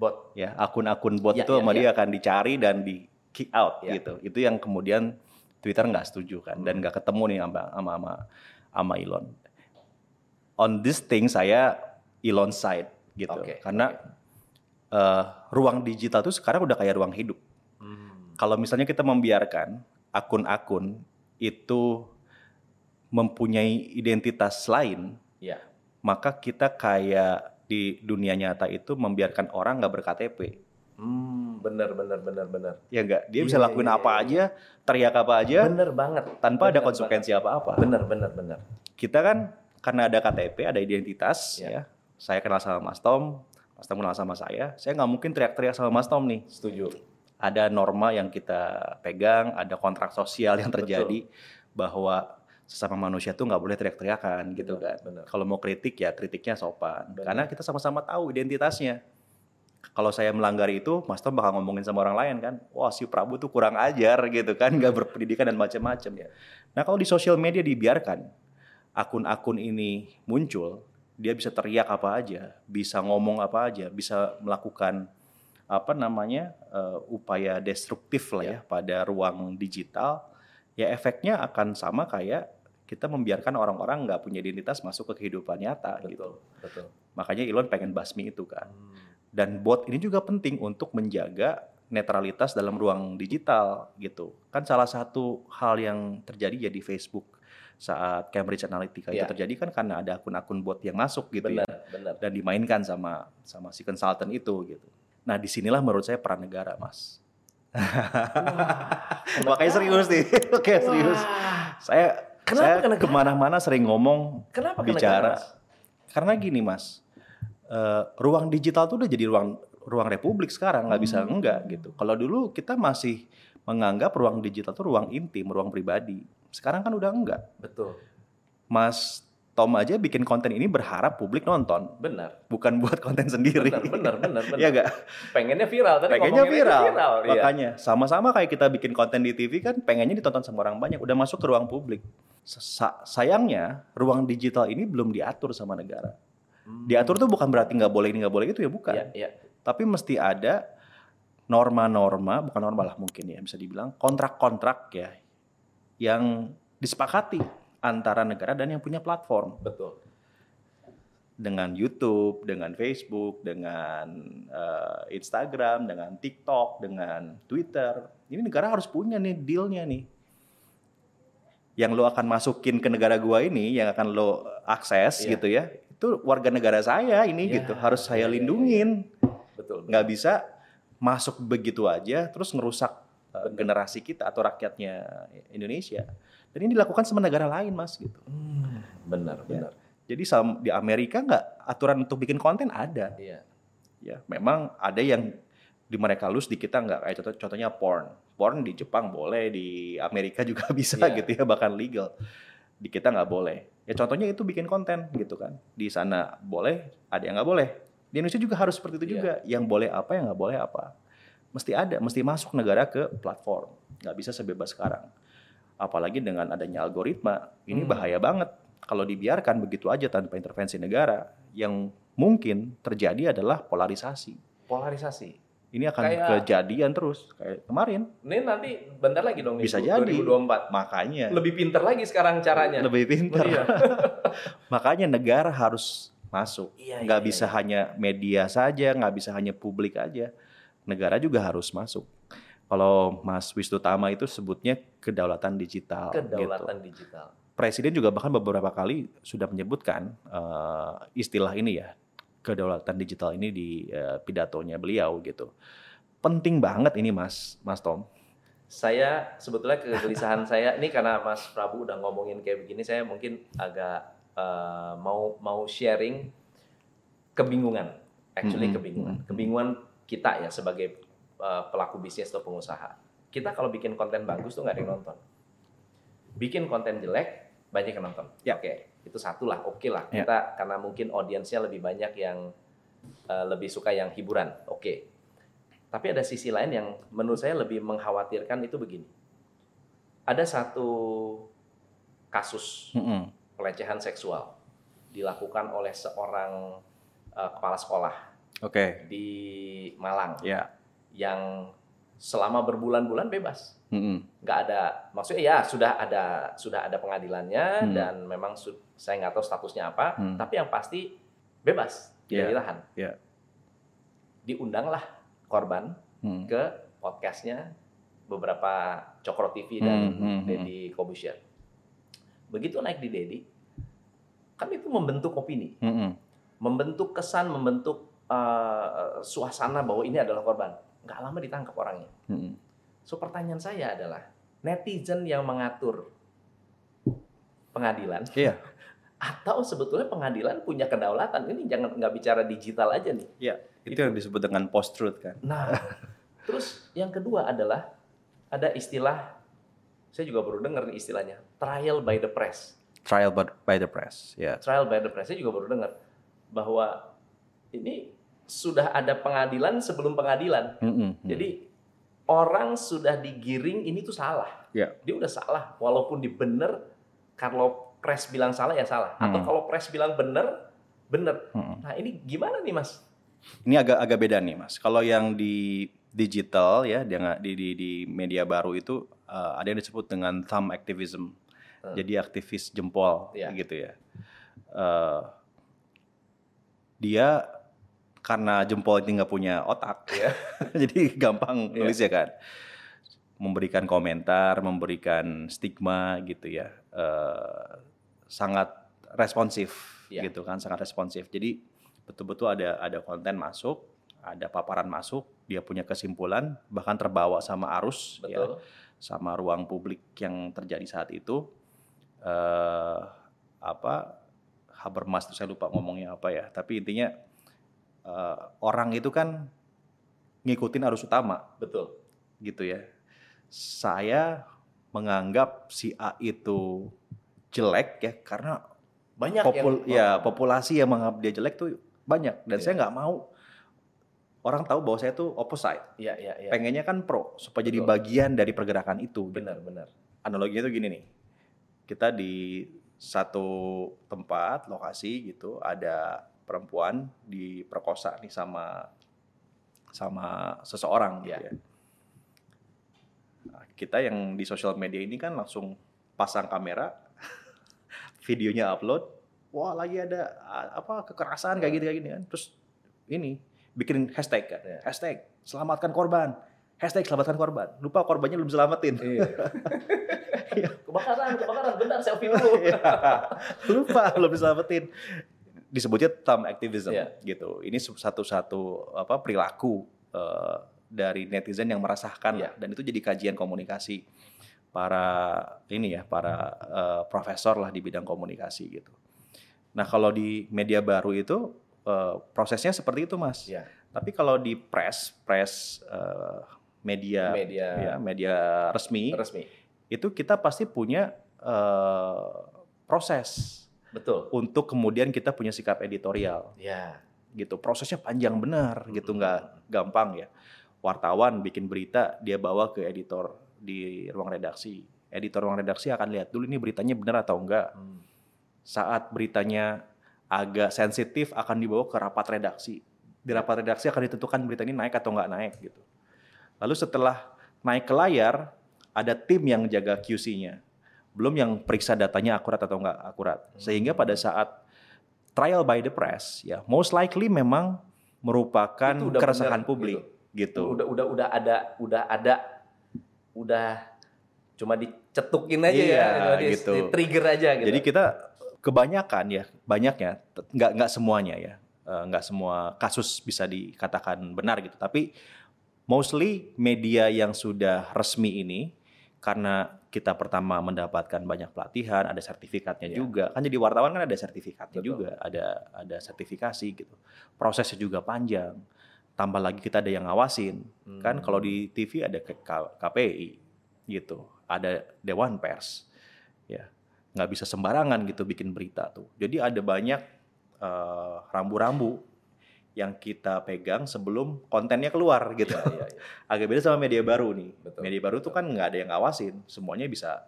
Bot. ya akun-akun bot Ya, itu ya, sama ya. dia akan dicari dan di kick out Ya. gitu itu yang kemudian Twitter nggak setuju kan dan nggak ketemu nih sama sama sama, sama Elon on this thing saya Elon side gitu Oke, karena oke. eh, ruang digital tuh sekarang udah kayak ruang hidup Hmm. kalau misalnya kita membiarkan akun-akun itu mempunyai identitas lain Ya. maka kita kayak di dunia nyata itu membiarkan orang nggak berKTP Hmm, bener, bener, bener, bener. ya enggak dia bisa Iya, lakuin iya, apa iya. aja teriak apa aja Bener banget. tanpa ada Bener konsekuensi apa-apa. Bener, bener, bener. kita kan karena ada KTP ada identitas Iya. ya saya kenal sama Mas Tom Mas Tom kenal sama saya saya nggak mungkin teriak-teriak sama Mas Tom nih Setuju. ada norma yang kita pegang ada kontrak sosial yang terjadi bahwa sesama manusia tuh nggak boleh teriak-teriakan gitu Bener, kan. bener. kalau mau kritik ya kritiknya sopan. Bener. karena kita sama-sama tahu identitasnya. Kalau saya melanggar itu Mas Tom bakal ngomongin sama orang lain kan. Wah si Prabu tuh kurang ajar gitu kan nggak berpendidikan dan macam-macam ya nah kalau di sosial media dibiarkan akun-akun ini muncul dia bisa teriak apa aja bisa ngomong apa aja bisa melakukan apa namanya eh, upaya destruktif lah ya pada ruang digital ya efeknya akan sama kayak kita membiarkan orang-orang nggak punya identitas masuk ke kehidupan nyata gitu. Betul, betul. makanya Elon pengen basmi itu kan. Hmm. dan bot ini juga penting untuk menjaga netralitas dalam ruang digital gitu. Kan salah satu hal yang terjadi ya di Facebook saat Cambridge Analytica itu Iya. terjadi kan karena ada akun-akun bot yang masuk gitu Bener, ya bener. dan dimainkan sama sama si consultant itu gitu. Nah di sinilah menurut saya peran negara mas. <laughs> Makanya serius nih. <laughs> Oke serius. Wah, saya Kenapa saya ke negara? ke mana-mana sering ngomong Kenapa ke bicara negara? karena gini mas eh, ruang digital tuh udah jadi ruang ruang republik sekarang nggak bisa Hmm. enggak gitu kalau dulu kita masih menganggap ruang digital tuh ruang intim ruang pribadi sekarang kan udah enggak Betul. mas Tom aja bikin konten ini berharap publik nonton Benar. bukan buat konten sendiri Benar, benar, benar, benar. Iya enggak Pengennya viral, tadi pengennya viral, viral. Iya. makanya sama-sama kayak kita bikin konten di TV kan pengennya ditonton sama orang banyak udah masuk ke ruang publik Sa- sayangnya ruang digital ini belum diatur sama negara Hmm. diatur tuh bukan berarti nggak boleh ini nggak boleh itu ya bukan Iya, iya. tapi mesti ada norma-norma bukan norma lah mungkin ya bisa dibilang kontrak-kontrak ya yang disepakati antara negara dan yang punya platform Betul. dengan YouTube, dengan Facebook, dengan eh, Instagram, dengan TikTok, dengan Twitter. Ini negara harus punya nih dealnya nih. Yang lo akan masukin ke negara gua ini, yang akan lo akses Iya. gitu ya, itu warga negara saya ini Iya, gitu, harus saya iya, iya, lindungin. Betul. Nggak bisa masuk begitu aja, terus ngerusak uh, Benar. generasi kita atau rakyatnya Indonesia. Dan ini dilakukan sama negara lain, mas gitu. Hmm, benar, Ya. benar. Jadi di Amerika nggak aturan untuk bikin konten ada. Iya. Ya, memang ada yang di mereka lus di kita nggak. Kayak contoh, contohnya porn. Porn di Jepang boleh, di Amerika juga <laughs> bisa Iya. gitu ya, bahkan legal. Di kita nggak boleh. Ya contohnya itu bikin konten gitu kan. Di sana boleh, ada yang nggak boleh. Di Indonesia juga harus seperti itu Iya. juga. Yang boleh apa, yang nggak boleh apa. Mesti ada, mesti masuk negara ke platform. Nggak bisa sebebas sekarang. Apalagi dengan adanya algoritma, ini Hmm. bahaya banget. Kalau dibiarkan begitu aja tanpa intervensi negara, yang mungkin terjadi adalah polarisasi. Polarisasi. Ini akan Kayak- kejadian terus kayak kemarin. Ini nanti bentar lagi dong Bisa du- jadi. 2024. Makanya Lebih pinter lagi sekarang caranya. lebih pintar. Iya. <laughs> Makanya negara harus masuk. Iya, nggak iya, bisa iya. hanya media saja, nggak bisa hanya publik aja. Negara juga harus masuk. Kalau Mas Wisnu itu sebutnya kedaulatan digital. gitu. Kedaulatan digital. Presiden juga bahkan beberapa kali sudah menyebutkan eh, istilah ini ya, kedaulatan digital ini di eh, pidatonya beliau gitu. Penting banget ini Mas, Mas Tom. Saya sebetulnya kegelisahan saya ini karena Mas Prabu udah ngomongin kayak begini, saya mungkin agak eh, mau mau sharing kebingungan. Actually Mhm, kebingungan. Kebingungan kita ya sebagai eh, pelaku bisnis atau pengusaha. Kita kalau bikin konten bagus tuh nggak ada yang nonton. Bikin konten jelek banyak yang nonton. Ya. Oke, itu satu lah. Oke lah. Ya. Kita karena mungkin audiensnya lebih banyak yang eh, lebih suka yang hiburan. Oke. Tapi ada sisi lain yang menurut saya lebih mengkhawatirkan itu begini. Ada satu kasus Mm-mm. pelecehan seksual dilakukan oleh seorang eh, kepala sekolah Oke, di Malang ya. yang selama berbulan-bulan bebas. Mm-mm. Nggak ada, maksudnya ya sudah ada sudah ada pengadilannya Hmm. dan memang su- saya nggak tahu statusnya apa, Hmm. tapi yang pasti bebas, tidak Iya, ditahan. iya. Diundanglah korban Mm. ke podcastnya beberapa Cokro TV dan Hmm, hmm, hmm. Deddy Kobusier. Begitu naik di Deddy, kan itu membentuk opini, Mm-mm. membentuk kesan, membentuk uh, suasana bahwa ini adalah korban. Nggak lama ditangkap orangnya. Mm-mm. So pertanyaan saya adalah netizen yang mengatur pengadilan Iya. <laughs> atau sebetulnya pengadilan punya kedaulatan ini jangan nggak bicara digital aja nih. Itu yang disebut dengan post truth kan. Nah, <laughs> terus yang kedua adalah ada istilah saya juga baru dengar nih istilahnya trial by the press. Trial by, by the press. Ya. Trial by the press saya juga baru dengar bahwa ini sudah ada pengadilan sebelum pengadilan. Mm-mm. Jadi orang sudah digiring ini tuh salah. Ya. Dia udah salah walaupun dibener kalau press bilang salah ya salah atau Hmm. kalau press bilang bener bener. Mm-mm. Nah, ini gimana nih, Mas? Ini agak agak beda nih mas. Kalau yang di digital ya, di di di, di media baru itu uh, ada yang disebut dengan thumb activism. Hmm. Jadi aktivis jempol Iya. gitu ya. Uh, dia karena jempol ini nggak punya otak, <laughs> Iya. <laughs> jadi gampang Iya. nulis ya kan. Memberikan komentar, memberikan stigma gitu ya. Uh, sangat responsif Iya. gitu kan, sangat responsif. Jadi betul-betul ada ada konten masuk, ada paparan masuk, dia punya kesimpulan, bahkan terbawa sama arus, ya, Betul. sama ruang publik yang terjadi saat itu. eh apa Habermas saya lupa ngomongnya apa ya, tapi intinya eh, orang itu kan ngikutin arus utama Betul. gitu ya. Saya menganggap si A itu jelek ya karena Banyak popul yang ya populasi yang menganggap dia jelek tuh banyak dan Iya. saya nggak mau orang tahu bahwa saya tuh opposite Iya, iya, iya. pengennya kan pro supaya jadi Betul. bagian dari pergerakan itu gitu. Benar, benar. analoginya tuh gini nih kita di satu tempat lokasi gitu ada perempuan diperkosa nih sama sama seseorang gitu Iya. ya Nah, kita yang di sosial media ini kan langsung pasang kamera <laughs> videonya upload wah lagi ada apa kekerasan kayak gitu kayak gini kan terus ini bikin hashtag kan Iya. hashtag selamatkan korban hashtag selamatkan korban lupa korbannya belum selamatin Iya. <laughs> kebakaran, kebakaran. bentar selfie dulu. Iya. lupa belum diselamatin disebutnya thumb activism Iya. gitu ini satu-satu apa perilaku eh, dari netizen yang meresahkan Iya. lah. dan itu jadi kajian komunikasi para ini ya para eh, profesor lah di bidang komunikasi gitu nah kalau di media baru itu eh, prosesnya seperti itu mas Iya. tapi kalau di press press eh, media Media ya media resmi resmi. itu kita pasti punya eh, proses Betul. untuk kemudian kita punya sikap editorial. Ya. gitu. Prosesnya panjang benar. Gitu. Nggak gampang ya. Wartawan bikin berita dia bawa ke editor di ruang redaksi. Editor ruang redaksi akan lihat dulu ini beritanya benar atau enggak Hmm. saat beritanya agak sensitif akan dibawa ke rapat redaksi. Di rapat redaksi akan ditentukan berita ini naik atau nggak naik gitu. Lalu setelah naik ke layar ada tim yang jaga QC-nya belum yang periksa datanya akurat atau nggak akurat sehingga pada saat trial by the press ya most likely memang merupakan keresahan benar, publik gitu, Udah udah udah ada udah ada udah cuma dicetukin aja Iya, ya, gitu. di trigger aja gitu. Jadi kita kebanyakan ya, banyaknya, nggak nggak semuanya ya, Eh, nggak semua kasus bisa dikatakan benar gitu. Tapi mostly media yang sudah resmi ini, karena kita pertama mendapatkan banyak pelatihan, ada sertifikatnya Iya. juga. Kan jadi wartawan kan ada sertifikatnya Betul. juga, ada ada sertifikasi gitu. Prosesnya juga panjang. Tambah lagi kita ada yang ngawasin. Kan Hmm. kalau di TV ada KPI gitu, ada Dewan Pers. Ya, nggak bisa sembarangan gitu bikin berita tuh. Jadi ada banyak eh, rambu-rambu yang kita pegang sebelum kontennya keluar gitu. Iya, iya, iya. Agak beda sama media baru nih. Betul. Media baru tuh kan nggak ada yang ngawasin, semuanya bisa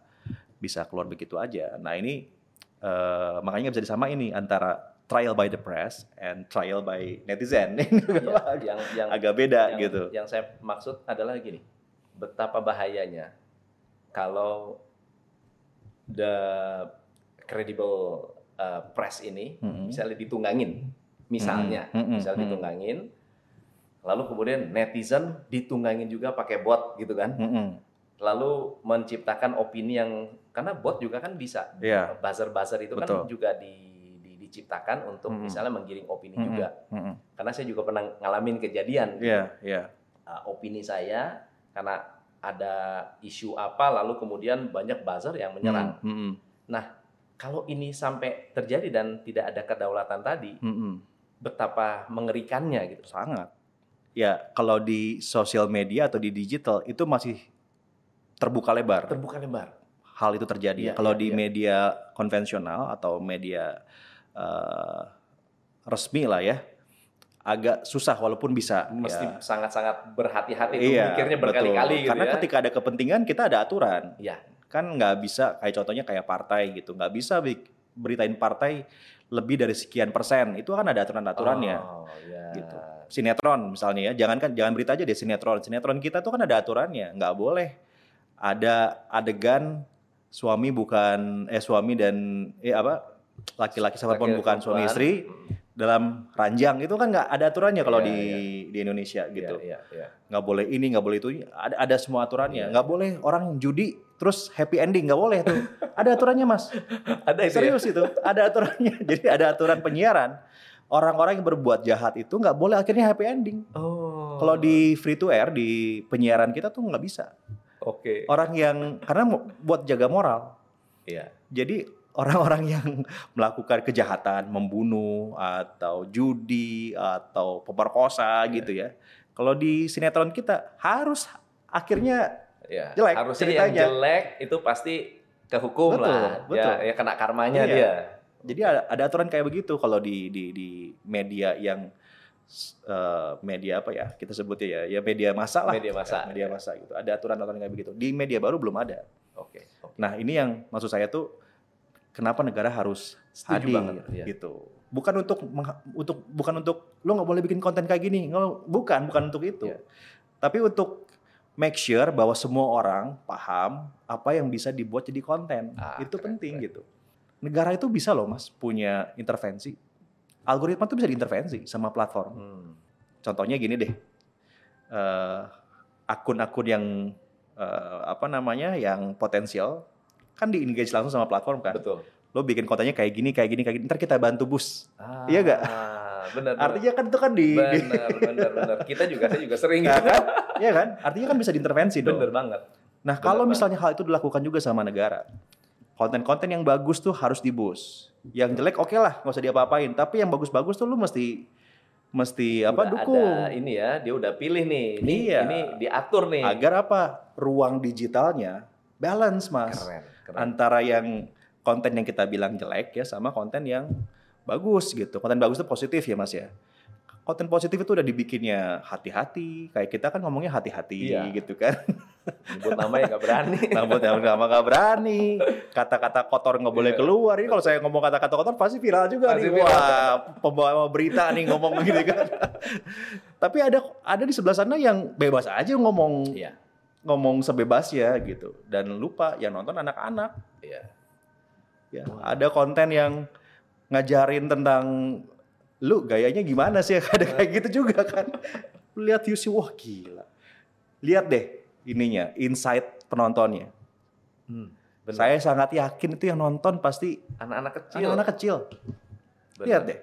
bisa keluar begitu aja. Nah ini eh, makanya nggak bisa disamain nih antara trial by the press and trial by netizen. <laughs> Iya, yang yang agak beda yang, gitu. Yang saya maksud adalah gini, betapa bahayanya kalau the credible uh, press ini Mm-mm. misalnya ditunggangin, misalnya, Mm-mm, mm-mm, misalnya mm-mm. ditunggangin, lalu kemudian netizen ditunggangin juga pakai bot gitu kan, Mm-mm. lalu menciptakan opini yang karena bot juga kan bisa Iya. buzzer-buzzer itu kan Betul. juga di, di- diciptakan untuk Mm-mm. misalnya menggiring opini Mm-mm. juga Mm-mm. karena saya juga pernah ngalamin kejadian gitu. Iya, iya. Uh, opini saya karena ada isu apa lalu kemudian banyak buzzer yang menyerang. Mm, mm, Kalau ini sampai terjadi dan tidak ada kedaulatan tadi, mm, mm. Betapa mengerikannya gitu. Sangat. Ya, kalau di sosial media atau di digital itu masih terbuka lebar. Terbuka lebar. Hal itu terjadi. Iya, kalau iya, di iya. media konvensional atau media eh, resmi lah ya, agak susah walaupun bisa. Mesti ya. sangat-sangat berhati-hati Iya, mikirnya berkali-kali gitu Karena ya. ketika ada kepentingan kita ada aturan. Iya. Kan nggak bisa kayak contohnya kayak partai gitu, nggak bisa beritain partai lebih dari sekian persen. Itu kan ada aturan-aturannya. Oh, iya. Gitu. sinetron misalnya ya jangan kan jangan berita aja deh sinetron sinetron kita tuh kan ada aturannya nggak boleh ada adegan suami bukan eh suami dan eh apa laki-laki sama perempuan Laki-laki bukan suami istri dalam ranjang itu kan nggak ada aturannya kalau Iya, di iya. di Indonesia gitu Iya, iya, iya. nggak boleh ini nggak boleh itu ada ada semua aturannya nggak boleh orang judi terus happy ending nggak boleh tuh ada aturannya mas <laughs> Ada itu ya? serius itu ada aturannya <laughs> jadi ada aturan penyiaran orang-orang yang berbuat jahat itu nggak boleh akhirnya happy ending Oh. kalau di free to air di penyiaran kita tuh nggak bisa. Oke. Orang yang karena buat jaga moral. Iya. Jadi orang-orang yang <laughs> melakukan kejahatan, membunuh atau judi atau pemerkosa Iya. gitu ya. Kalau di sinetron kita harus akhirnya Iya. Jelek Harusnya ceritanya. yang jelek itu pasti kehukum Betul, lah. betul. Ya, ya kena karmanya Iya. dia. jadi ada, ada aturan kayak begitu kalau di di di media yang eh, media apa ya kita sebutnya ya ya media massa lah Media massa, media ya. massa gitu ada aturan-aturan kayak begitu di media baru belum ada Oke. oke. Nah ini yang maksud saya tuh kenapa negara harus Setuju hadir banget, iya. gitu. Bukan untuk untuk bukan untuk lo nggak boleh bikin konten kayak gini, bukan bukan untuk itu. Iya. Tapi untuk make sure bahwa semua orang paham apa yang bisa dibuat jadi konten. Ah, itu keren, penting keren. gitu. Negara itu bisa loh mas punya intervensi. Algoritma itu bisa diintervensi sama platform. Hmm. Contohnya gini deh, Eh, akun-akun yang eh, apa namanya yang potensial kan di engage langsung sama platform kan. Betul. Lo bikin kontennya kayak gini, kayak gini, kayak gini. Ntar kita bantu bus. Ah, Iya nggak? Benar. Artinya kan itu kan di, benar, benar, benar. Kita juga saya juga sering ya gitu. kan? Iya kan? Artinya kan bisa diintervensi dong. Bener banget. Nah, Bener kalau banget. misalnya hal itu dilakukan juga sama negara, konten-konten yang bagus tuh harus dibus. Yang jelek oke lah, nggak usah diapa-apain. Tapi yang bagus-bagus tuh lu mesti mesti apa Udah dukung. Ada ini ya, dia udah pilih nih. Ini, Iya. ini diatur nih. Agar apa? Ruang digitalnya balance, Mas. Keren, keren. Antara yang konten yang kita bilang jelek ya sama konten yang bagus gitu. Konten bagus itu positif ya, Mas ya. Konten positif itu udah dibikinnya hati-hati, kayak kita kan ngomongnya hati-hati Iya. gitu kan. Nyebut nama ya nggak berani. <laughs> Yang nama nggak berani, kata-kata kotor nggak boleh Iya. keluar. Ini kalau saya ngomong kata-kata kotor pasti viral juga Pasti nih. viral. Wah, pembawa berita nih ngomong begini kan. <laughs> Tapi ada ada di sebelah sana yang bebas aja ngomong Iya, ngomong sebebasnya gitu dan lupa yang nonton anak-anak. iya. Ya, ada konten yang ngajarin tentang lu gayanya gimana sih <laughs> ada kayak gitu juga kan. Lihat views wah gila. Lihat deh ininya, insight penontonnya. Hmm, bener. Saya sangat yakin itu yang nonton pasti anak-anak kecil. anak-anak kecil. Bener. Lihat deh.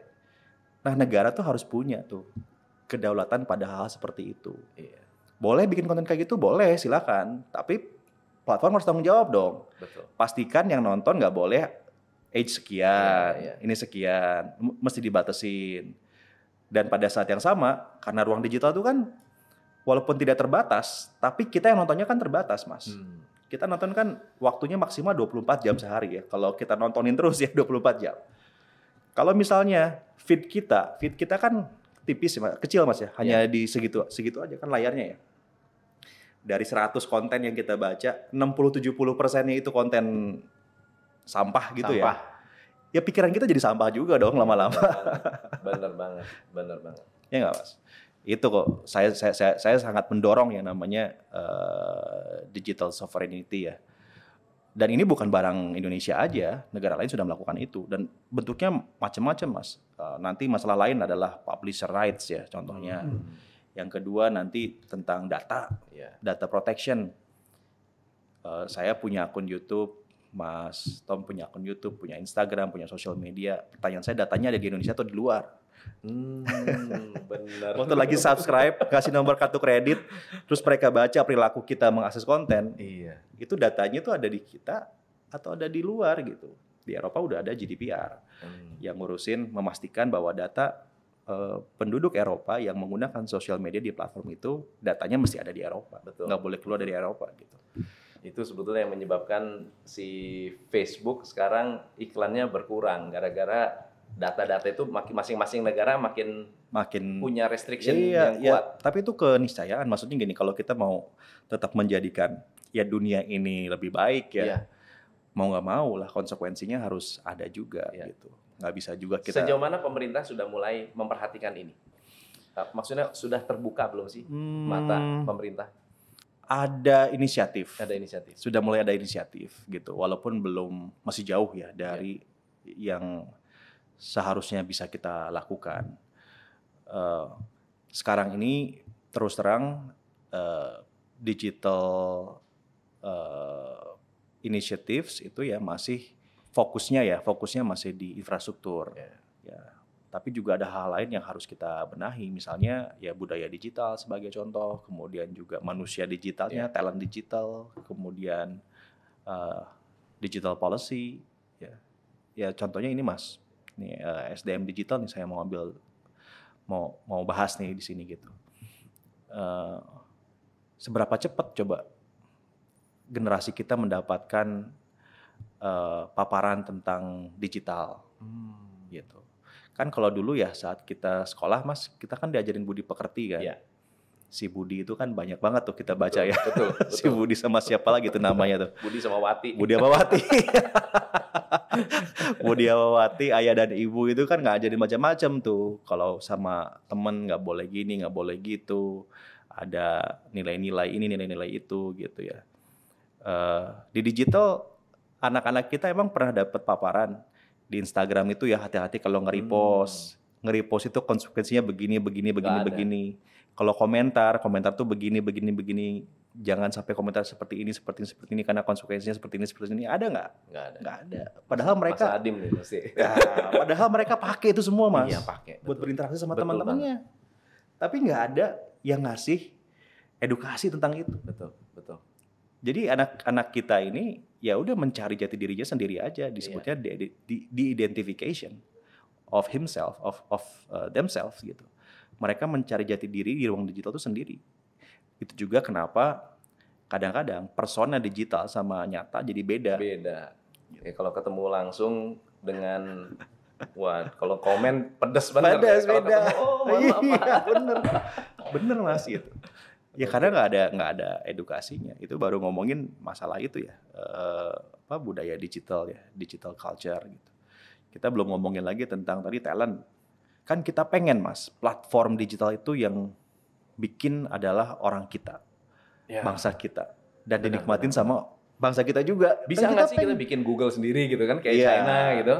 Nah, negara tuh harus punya tuh kedaulatan pada hal seperti itu. Iya, Boleh bikin konten kayak gitu, boleh silakan. Tapi platform harus tanggung jawab dong. betul. Pastikan yang nonton nggak boleh age sekian, Iya, iya. ini sekian, mesti dibatasin. Dan pada saat yang sama, karena ruang digital itu kan walaupun tidak terbatas, tapi kita yang nontonnya kan terbatas, Mas. Hmm. kita nonton kan waktunya maksimal 24 jam sehari ya. Kalau kita nontonin terus ya <laughs> 24 jam. Kalau misalnya feed kita, feed kita kan tipis ya, Mas. kecil Mas ya. Hanya di segitu segitu aja kan layarnya ya. Dari 100 konten yang kita baca, 60-70 persennya itu konten sampah gitu Sampah. ya. Ya pikiran kita jadi sampah juga dong lama-lama. Bener banget, <laughs> bener banget. ya nggak Mas? Itu kok saya saya saya, saya sangat mendorong yang namanya eh, digital sovereignty ya. Dan ini bukan barang Indonesia aja, negara lain sudah melakukan itu dan bentuknya macam-macam mas. Eh, nanti masalah lain adalah publisher rights ya, contohnya. Yang kedua nanti tentang data, Iya. data protection. Eh, saya punya akun YouTube, Mas Tom punya akun YouTube, punya Instagram, punya sosial media. Pertanyaan saya datanya ada di Indonesia atau di luar? Hmm, bener. Waktu lagi subscribe, kasih nomor kartu kredit, terus mereka baca perilaku kita mengakses konten, Iya. itu datanya tuh ada di kita atau ada di luar gitu. Di Eropa udah ada GDPR Hmm. yang ngurusin memastikan bahwa data eh, penduduk Eropa yang menggunakan sosial media di platform itu datanya mesti ada di Eropa, Betul. nggak boleh keluar dari Eropa gitu. Itu sebetulnya yang menyebabkan si Facebook sekarang iklannya berkurang gara-gara data-data itu makin masing-masing negara makin Makin punya restriction Iya, yang iya. kuat. Tapi itu keniscayaan. Maksudnya gini, kalau kita mau tetap menjadikan ya dunia ini lebih baik ya, Iya. mau nggak mau lah konsekuensinya harus ada juga Iya. gitu. Nggak bisa juga kita. Sejauh mana pemerintah sudah mulai memperhatikan ini? Maksudnya sudah terbuka belum sih Hmm, mata pemerintah? Ada inisiatif. Ada inisiatif. Sudah mulai ada inisiatif gitu. Walaupun belum masih jauh ya dari yang seharusnya bisa kita lakukan. Eh, sekarang ini terus terang eh, digital eh, initiatives itu ya masih fokusnya ya fokusnya masih di infrastruktur Ya. ya tapi juga ada hal lain yang harus kita benahi. Misalnya ya budaya digital sebagai contoh kemudian juga manusia digitalnya talent digital kemudian eh, digital policy ya. Ya contohnya ini mas. Nih eh, SDM digital nih saya mau ambil mau mau bahas nih di sini gitu. Eh, seberapa cepat coba generasi kita mendapatkan eh, paparan tentang digital? Gitu. Kan kalau dulu ya saat kita sekolah Mas, kita kan diajarin budi pekerti kan. Iya. Si Budi itu kan banyak banget tuh kita baca ya. Betul, <laughs> si betul. Budi sama siapa lagi tuh namanya tuh. Budi sama Wati. Budi Awawati. <laughs> Budi Awawati, ayah dan ibu itu kan nggak ajarin macam-macam tuh. Kalau sama temen nggak boleh gini, nggak boleh gitu. Ada nilai-nilai ini, nilai-nilai itu gitu ya. Eh, di digital, anak-anak kita emang pernah dapat paparan di Instagram itu ya hati-hati kalau nge-repost. Nge-repost itu konsekuensinya begini, begini, begini, Hmm. Begini. Kalau komentar, komentar tuh begini, begini, begini. jangan sampai komentar seperti ini, seperti ini, seperti ini karena konsekuensinya seperti ini, seperti ini. Ada nggak? Nggak ada. Nggak ada. Padahal mereka, Mas Adim nih pasti. ya, padahal mereka pakai itu semua mas, Iya pakai. buat betul. berinteraksi sama teman-temannya. Tapi nggak ada yang ngasih edukasi tentang itu. Betul, betul. Jadi anak-anak kita ini ya udah mencari jati dirinya sendiri aja, Iya. disebutnya di, di, di identification of himself, of of uh, themselves gitu. Mereka mencari jati diri di ruang digital itu sendiri. Itu juga kenapa kadang-kadang persona digital sama nyata jadi beda. Beda. Ya, kalau ketemu langsung dengan <laughs> Wah, kalau komen pedes banget. Pedes, Kalau beda. ketemu, oh? <laughs> Iya, bener, bener mas gitu. Ya karena nggak ada nggak ada edukasinya. Itu baru ngomongin masalah itu ya, eh, apa budaya digital ya, digital culture gitu. Kita belum ngomongin lagi tentang tadi talent. Kan kita pengen mas, platform digital itu yang bikin adalah orang kita, Ya. bangsa kita, dan Benar, dinikmatin benar. sama bangsa kita juga. Bisa nggak sih kita pengen- bikin Google sendiri gitu kan, kayak Iya. China gitu?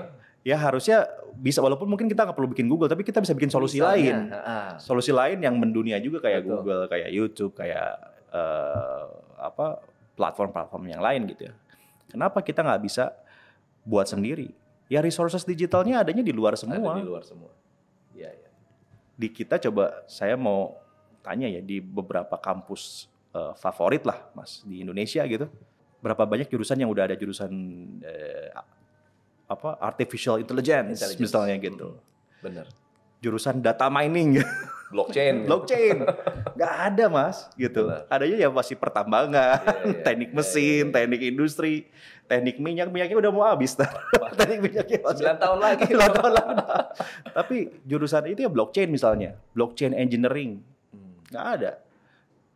Ya harusnya bisa walaupun mungkin kita nggak perlu bikin Google, tapi kita bisa bikin solusi Misalnya, lain. ah, solusi lain yang mendunia juga kayak Betul. Google, kayak YouTube, kayak eh, apa platform-platform yang lain gitu ya. Kenapa kita nggak bisa buat sendiri? Ya resources digitalnya adanya di luar semua. Ada di luar semua. Iya, iya. Di kita coba saya mau tanya ya di beberapa kampus eh, favorit lah mas di Indonesia gitu. Berapa banyak jurusan yang udah ada jurusan eh, apa artificial intelligence, Intelligence. misalnya gitu. Bener. Jurusan data mining <laughs> Blockchain. blockchain nggak ada mas gitu Benar. adanya ya masih pertambangan Iya, iya, <laughs> teknik iya, mesin iya, iya. teknik industri teknik minyak minyaknya udah mau habis <laughs> teknik minyaknya masih 9 tahun lagi. 9 tahun lagi tapi jurusan itu ya blockchain misalnya blockchain engineering Hmm. nggak ada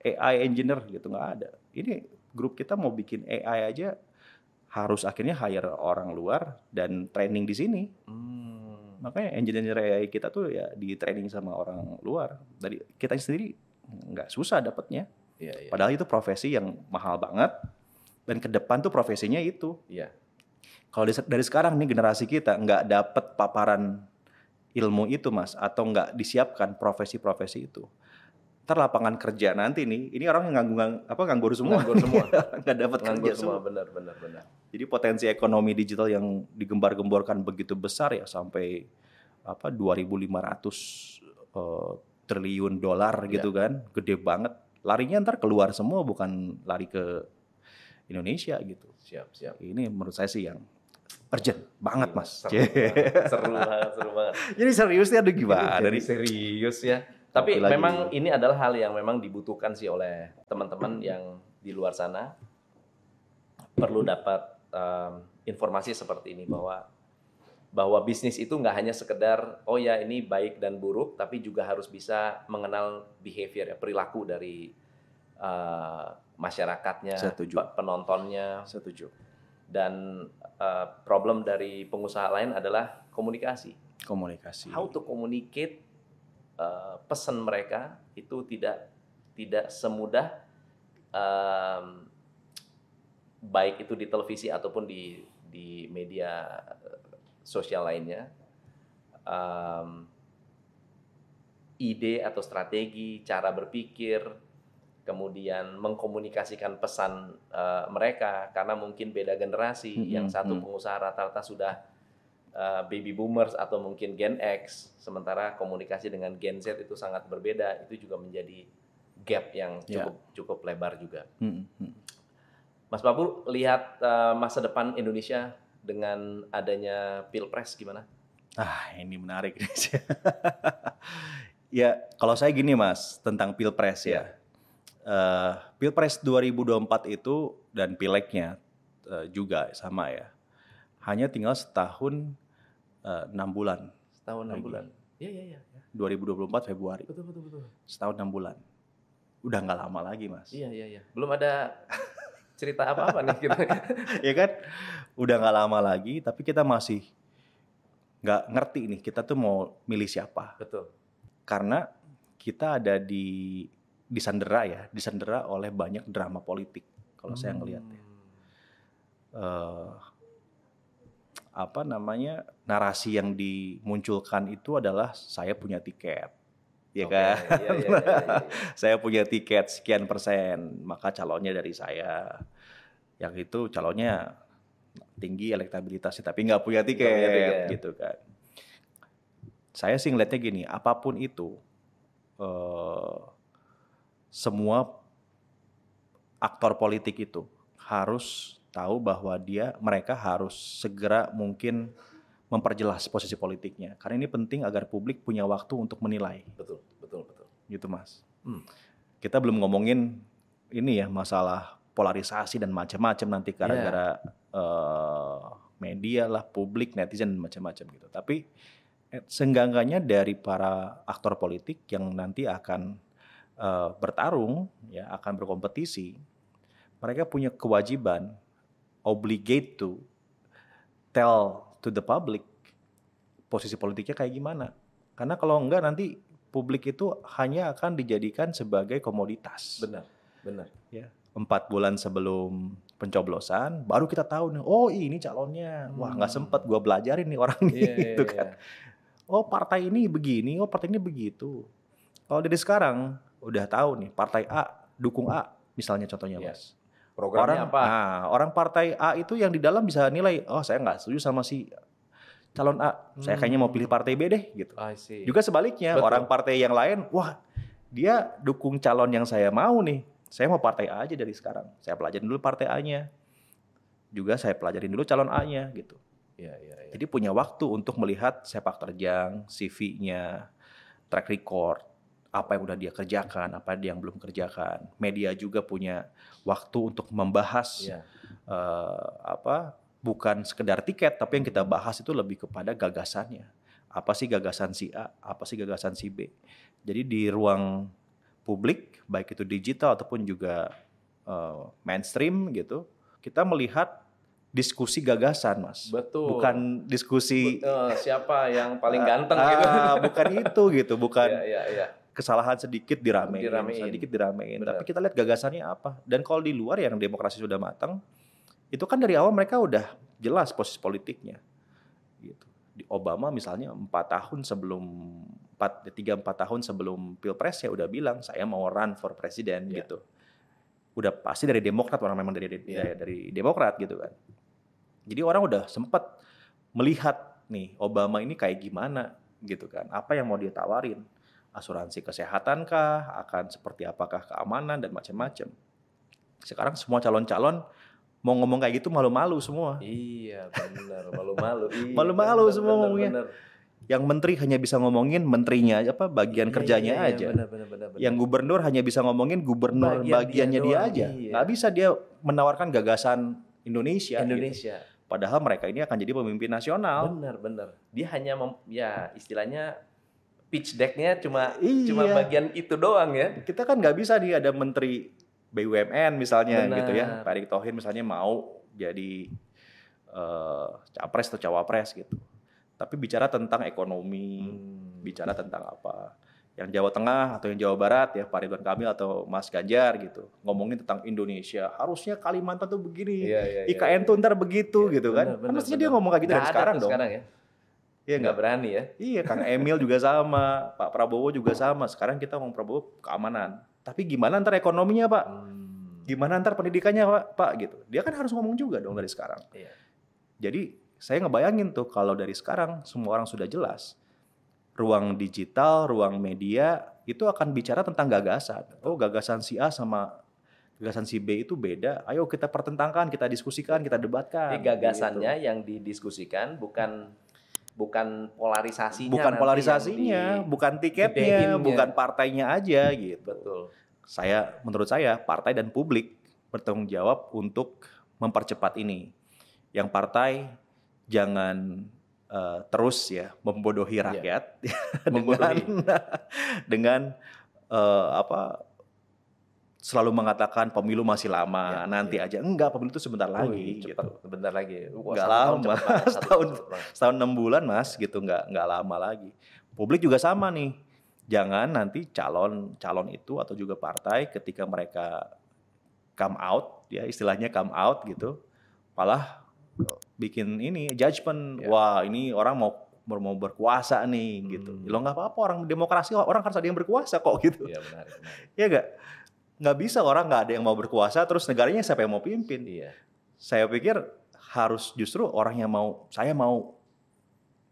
AI engineer gitu nggak ada ini grup kita mau bikin AI aja harus akhirnya hire orang luar dan training di sini Hmm. makanya engineer AI kita tuh ya di training sama orang luar dari kita sendiri nggak susah dapetnya Iya, iya. padahal itu profesi yang mahal banget dan ke depan tuh profesinya itu Iya. kalau dari, dari sekarang nih generasi kita nggak dapet paparan ilmu itu mas atau nggak disiapkan profesi-profesi itu ntar lapangan kerja nanti nih ini orang yang nganggur apa nganggur semua Nganggur semua. <laughs> nggak dapat kerja semua semua benar benar benar. jadi potensi ekonomi digital yang digembar-gemborkan begitu besar ya sampai apa 2.500 eh, triliun dolar gitu kan, gede banget. Larinya ntar keluar semua bukan lari ke Indonesia gitu. Siap, siap. Ini menurut saya sih yang urgent banget mas. Seru <laughs> banget, seru banget, seru banget. Jadi seriusnya ada gimana Jadi nih? serius ya. Tapi Apalagi- memang ini adalah hal yang memang dibutuhkan sih oleh teman-teman yang di luar sana perlu dapat um, informasi seperti ini bahwa bahwa bisnis itu nggak hanya sekedar oh ya ini baik dan buruk tapi juga harus bisa mengenal behavior ya perilaku dari uh, masyarakatnya Setuju. pe- penontonnya Setuju. dan uh, problem dari pengusaha lain adalah komunikasi Komunikasi. how to communicate uh, pesan mereka itu tidak tidak semudah um, baik itu di televisi ataupun di di media uh, sosial lainnya um, ide atau strategi cara berpikir kemudian mengkomunikasikan pesan uh, mereka karena mungkin beda generasi Mm-mm, yang satu mm. pengusaha rata-rata sudah uh, baby boomers atau mungkin Gen X, sementara komunikasi dengan Gen Z itu sangat berbeda. Itu juga menjadi gap yang Ya. cukup cukup lebar juga. Mm, mm. Mas Babur lihat uh, masa depan Indonesia dengan adanya pilpres gimana? Ah, ini menarik. <laughs> ya, kalau saya gini Mas, tentang Pilpres ya. Eh, Pilpres 2024 itu dan pileknya eh, juga sama ya. Hanya tinggal setahun eh, enam bulan. Setahun enam bulan. Iya iya iya. 2024 Februari. Betul betul betul. Setahun enam bulan. Udah nggak lama lagi Mas. Iya iya iya. Belum ada <laughs> cerita apa-apa nih gitu. ya kan? Udah nggak lama lagi, tapi kita masih nggak ngerti nih kita tuh mau milih siapa. Betul. karena kita ada di disandera ya, disandera oleh banyak drama politik kalau saya ngelihat ya. Apa namanya narasi yang dimunculkan itu adalah saya punya tiket, ya Oke, kan? iya, iya, iya, iya, iya. <laughs> saya punya tiket sekian persen, maka calonnya dari saya. Yang itu calonnya tinggi elektabilitasnya, tapi nggak punya tiket, tiket. gitu kan. Saya sih ngeliatnya gini, apa pun itu, eh, semua aktor politik itu harus tahu bahwa dia mereka harus segera mungkin memperjelas posisi politiknya. Karena ini penting agar publik punya waktu untuk menilai. Betul, betul, betul. gitu mas. Hmm. kita belum ngomongin ini ya masalah polarisasi dan macam-macam nanti gara-gara eh, media lah publik netizen macam-macam gitu. Tapi eh, seenggak-enggaknya dari para aktor politik yang nanti akan eh, bertarung ya akan berkompetisi mereka punya kewajiban obligate to tell to the public posisi politiknya kayak gimana karena kalau enggak nanti publik itu hanya akan dijadikan sebagai komoditas Benar, benar. ya empat bulan sebelum pencoblosan baru kita tahu nih oh ini calonnya wah nggak Hmm. sempet gua belajarin nih orang ini Iya, iya, gitu iya. kan oh partai ini begini oh partai ini begitu kalau dari sekarang udah tahu nih partai A dukung A misalnya contohnya Iya. mas Programnya orang apa? nah, orang partai A itu yang di dalam bisa nilai oh saya nggak setuju sama si calon A saya kayaknya mau pilih partai B deh gitu I see. juga sebaliknya Betul. orang partai yang lain wah dia dukung calon yang saya mau nih saya mau partai A aja dari sekarang saya pelajarin dulu partai A-nya juga saya pelajarin dulu calon A-nya gitu Iya, iya, iya. jadi punya waktu untuk melihat sepak terjang CV-nya track record apa yang udah dia kerjakan apa yang belum kerjakan media juga punya waktu untuk membahas Iya. eh, apa bukan sekedar tiket tapi yang kita bahas itu lebih kepada gagasannya apa sih gagasan si A apa sih gagasan si B jadi di ruang publik baik itu digital ataupun juga eh, mainstream gitu kita melihat diskusi gagasan mas Betul. bukan diskusi Eh, siapa yang paling ganteng gitu. ah, bukan itu gitu bukan Iya, iya, iya. Kesalahan sedikit diramein, Diramein. sedikit diramein. Benar. Tapi kita lihat gagasannya apa. Dan kalau di luar yang demokrasi sudah matang, itu kan dari awal mereka udah jelas posisi politiknya. Gitu. Di Obama misalnya empat tahun sebelum empat tiga empat tahun sebelum pilpres ya udah bilang saya mau run for presiden Iya. gitu. Udah pasti dari Demokrat orang memang dari dari, Iya. dari Demokrat gitu kan. Jadi orang udah sempat melihat nih Obama ini kayak gimana gitu kan. Apa yang mau dia tawarin? Asuransi kesehatan kah, akan seperti apakah keamanan dan macam-macam. Sekarang semua calon-calon mau ngomong kayak gitu malu-malu semua. Iya, benar. Malu-malu. <laughs> Iya, Malu-malu benar, semua ngomongnya. Yang menteri hanya bisa ngomongin menterinya apa bagian Iya, kerjanya iya, iya, aja. Benar, benar, benar, benar. Yang gubernur hanya bisa ngomongin gubernur Bagian bagiannya dia dia, doang, aja. iya. Nggak bisa dia menawarkan gagasan Indonesia. gitu. Indonesia. Padahal mereka ini akan jadi pemimpin nasional. Benar, benar. Dia hanya mem- ya istilahnya pitch deck-nya cuma Iya. cuma bagian itu doang ya. Kita kan nggak bisa nih ada menteri BUMN misalnya Benar. gitu ya. Pak Erick Thohir misalnya mau jadi eh, capres atau cawapres gitu. Tapi bicara tentang ekonomi, Hmm. bicara tentang apa? Yang Jawa Tengah atau yang Jawa Barat ya Pak Ridwan Kamil atau Mas Ganjar gitu. Ngomongin tentang Indonesia, harusnya Kalimantan tuh begini. Iya, iya, iya. IKN tuh ntar begitu Iya, gitu kan. benar, kan mestinya dia ngomong kayak gitu dari sekarang dong. Sekarang ya. Iya Nggak berani ya. Iya, Kang Emil juga sama, Pak Prabowo juga sama. Sekarang kita ngomong Prabowo keamanan. Tapi gimana ntar ekonominya, Pak? Hmm. Gimana ntar pendidikannya, Pak? Pak gitu. Dia kan harus ngomong juga dong dari sekarang. Iya. Jadi saya ngebayangin tuh kalau dari sekarang semua orang sudah jelas. Ruang digital, ruang media itu akan bicara tentang gagasan. Oh, gagasan si A sama gagasan si B itu beda. Ayo kita pertentangkan, kita diskusikan, kita debatkan. Jadi gagasannya Gitu. yang didiskusikan bukan bukan polarisasinya. bukan nanti polarisasinya, di- bukan tiketnya, gedeinnya. bukan partainya aja gitu. betul. Saya menurut saya partai dan publik bertanggung jawab untuk mempercepat ini. Yang partai jangan eh, terus ya membodohi Iya. rakyat <laughs> Membodohi. dengan <laughs> dengan eh, apa selalu mengatakan pemilu masih lama Ya, nanti ya. aja enggak pemilu itu sebentar Wih, lagi cepet, gitu bentar lagi. Wah, Nggak satu tahun lama. <laughs> Setahun. setahun enam bulan mas gitu nggak nggak lama lagi publik juga sama nih jangan nanti calon calon itu atau juga partai ketika mereka come out ya istilahnya come out gitu malah bikin ini judgement Ya. wah ini orang mau mau berkuasa nih gitu. Lo nggak apa-apa orang demokrasi orang harus ada yang berkuasa kok gitu. Iya benar, benar. Iya nggak? Nggak bisa orang nggak ada yang mau berkuasa terus negaranya siapa yang mau pimpin? Iya. Saya pikir harus justru orang yang mau saya mau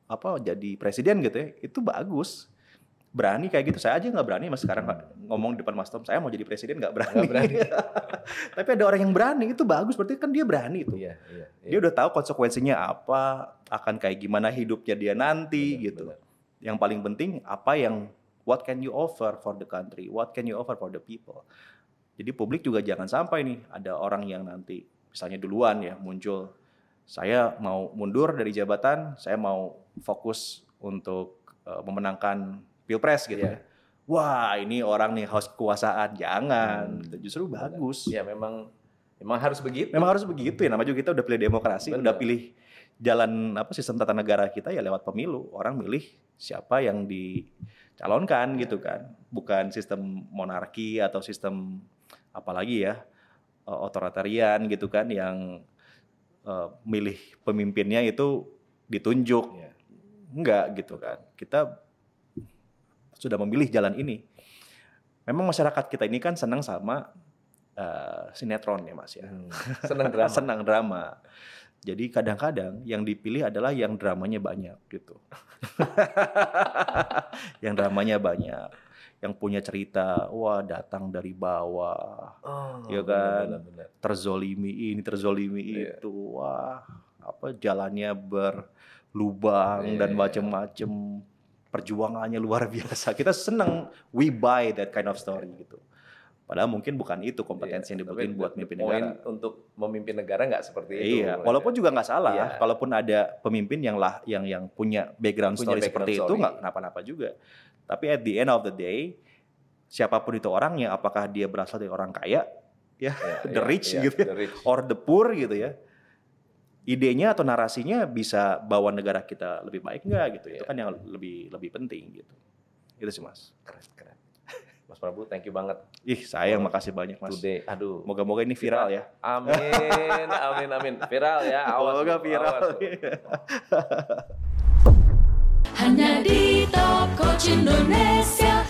apa jadi presiden gitu ya itu bagus berani kayak gitu saya aja nggak berani mas sekarang ngomong di depan mas Tom saya mau jadi presiden nggak berani, Nggak berani. <laughs> tapi ada orang yang berani itu bagus berarti kan dia berani itu Iya, iya. dia udah tahu konsekuensinya apa akan kayak gimana hidupnya dia nanti Benar, gitu benar. yang paling penting apa yang what can you offer for the country what can you offer for the people jadi publik juga jangan sampai nih ada orang yang nanti misalnya duluan ya muncul saya mau mundur dari jabatan saya mau fokus untuk eh, memenangkan pilpres gitu Iya. ya wah ini orang nih haus kekuasaan jangan Hmm. Justru bagus Ya memang memang harus begitu. Memang harus begitu ya. Namanya juga kita udah pilih demokrasi, Benar. udah pilih jalan apa sistem tata negara kita ya lewat pemilu. Orang milih siapa yang dicalonkan gitu kan. Bukan sistem monarki atau sistem apalagi ya eh, otoritarian gitu kan yang eh, milih pemimpinnya itu ditunjuk. Iya. Enggak gitu kan. Kita sudah memilih jalan ini. Memang masyarakat kita ini kan senang sama eh, sinetron ya Mas ya. Hmm. Senang drama. <laughs> Senang drama. Jadi kadang-kadang yang dipilih adalah yang dramanya banyak gitu. <laughs> <laughs> yang dramanya banyak, yang punya cerita, wah datang dari bawah, Oh, Iya kan? benar, benar. terzolimi ini, terzolimi Iya. itu, wah apa jalannya berlubang Iya, dan iya. macem-macem perjuangannya luar <laughs> biasa. Kita seneng we buy that kind of story gitu. Padahal mungkin bukan itu kompetensi yang Iya, dibutuhin tapi buat memimpin negara. Untuk memimpin negara nggak seperti itu. Iya, walaupun juga nggak salah. Iya. Kalaupun ada pemimpin yang lah yang yang punya background Punya story background seperti itu story. nggak kenapa-napa juga. Tapi at the end of the day, siapa pun itu orangnya, apakah dia berasal dari orang kaya, ya, Iya, <laughs> the iya, rich iya, gitu, ya, the rich. or the poor gitu ya, idenya atau narasinya bisa bawa negara kita lebih baik nggak gitu? Itu Iya. kan yang lebih lebih penting gitu. Itu sih mas. Keren, keren. Mas Prabu, thank you banget. Ih, saya yang makasih banyak Mas. Today, aduh. Moga-moga ini viral ya. Amin, <laughs> amin, amin. Viral ya, awas. Moga viral. Awas. Hanya di Top Coach Indonesia.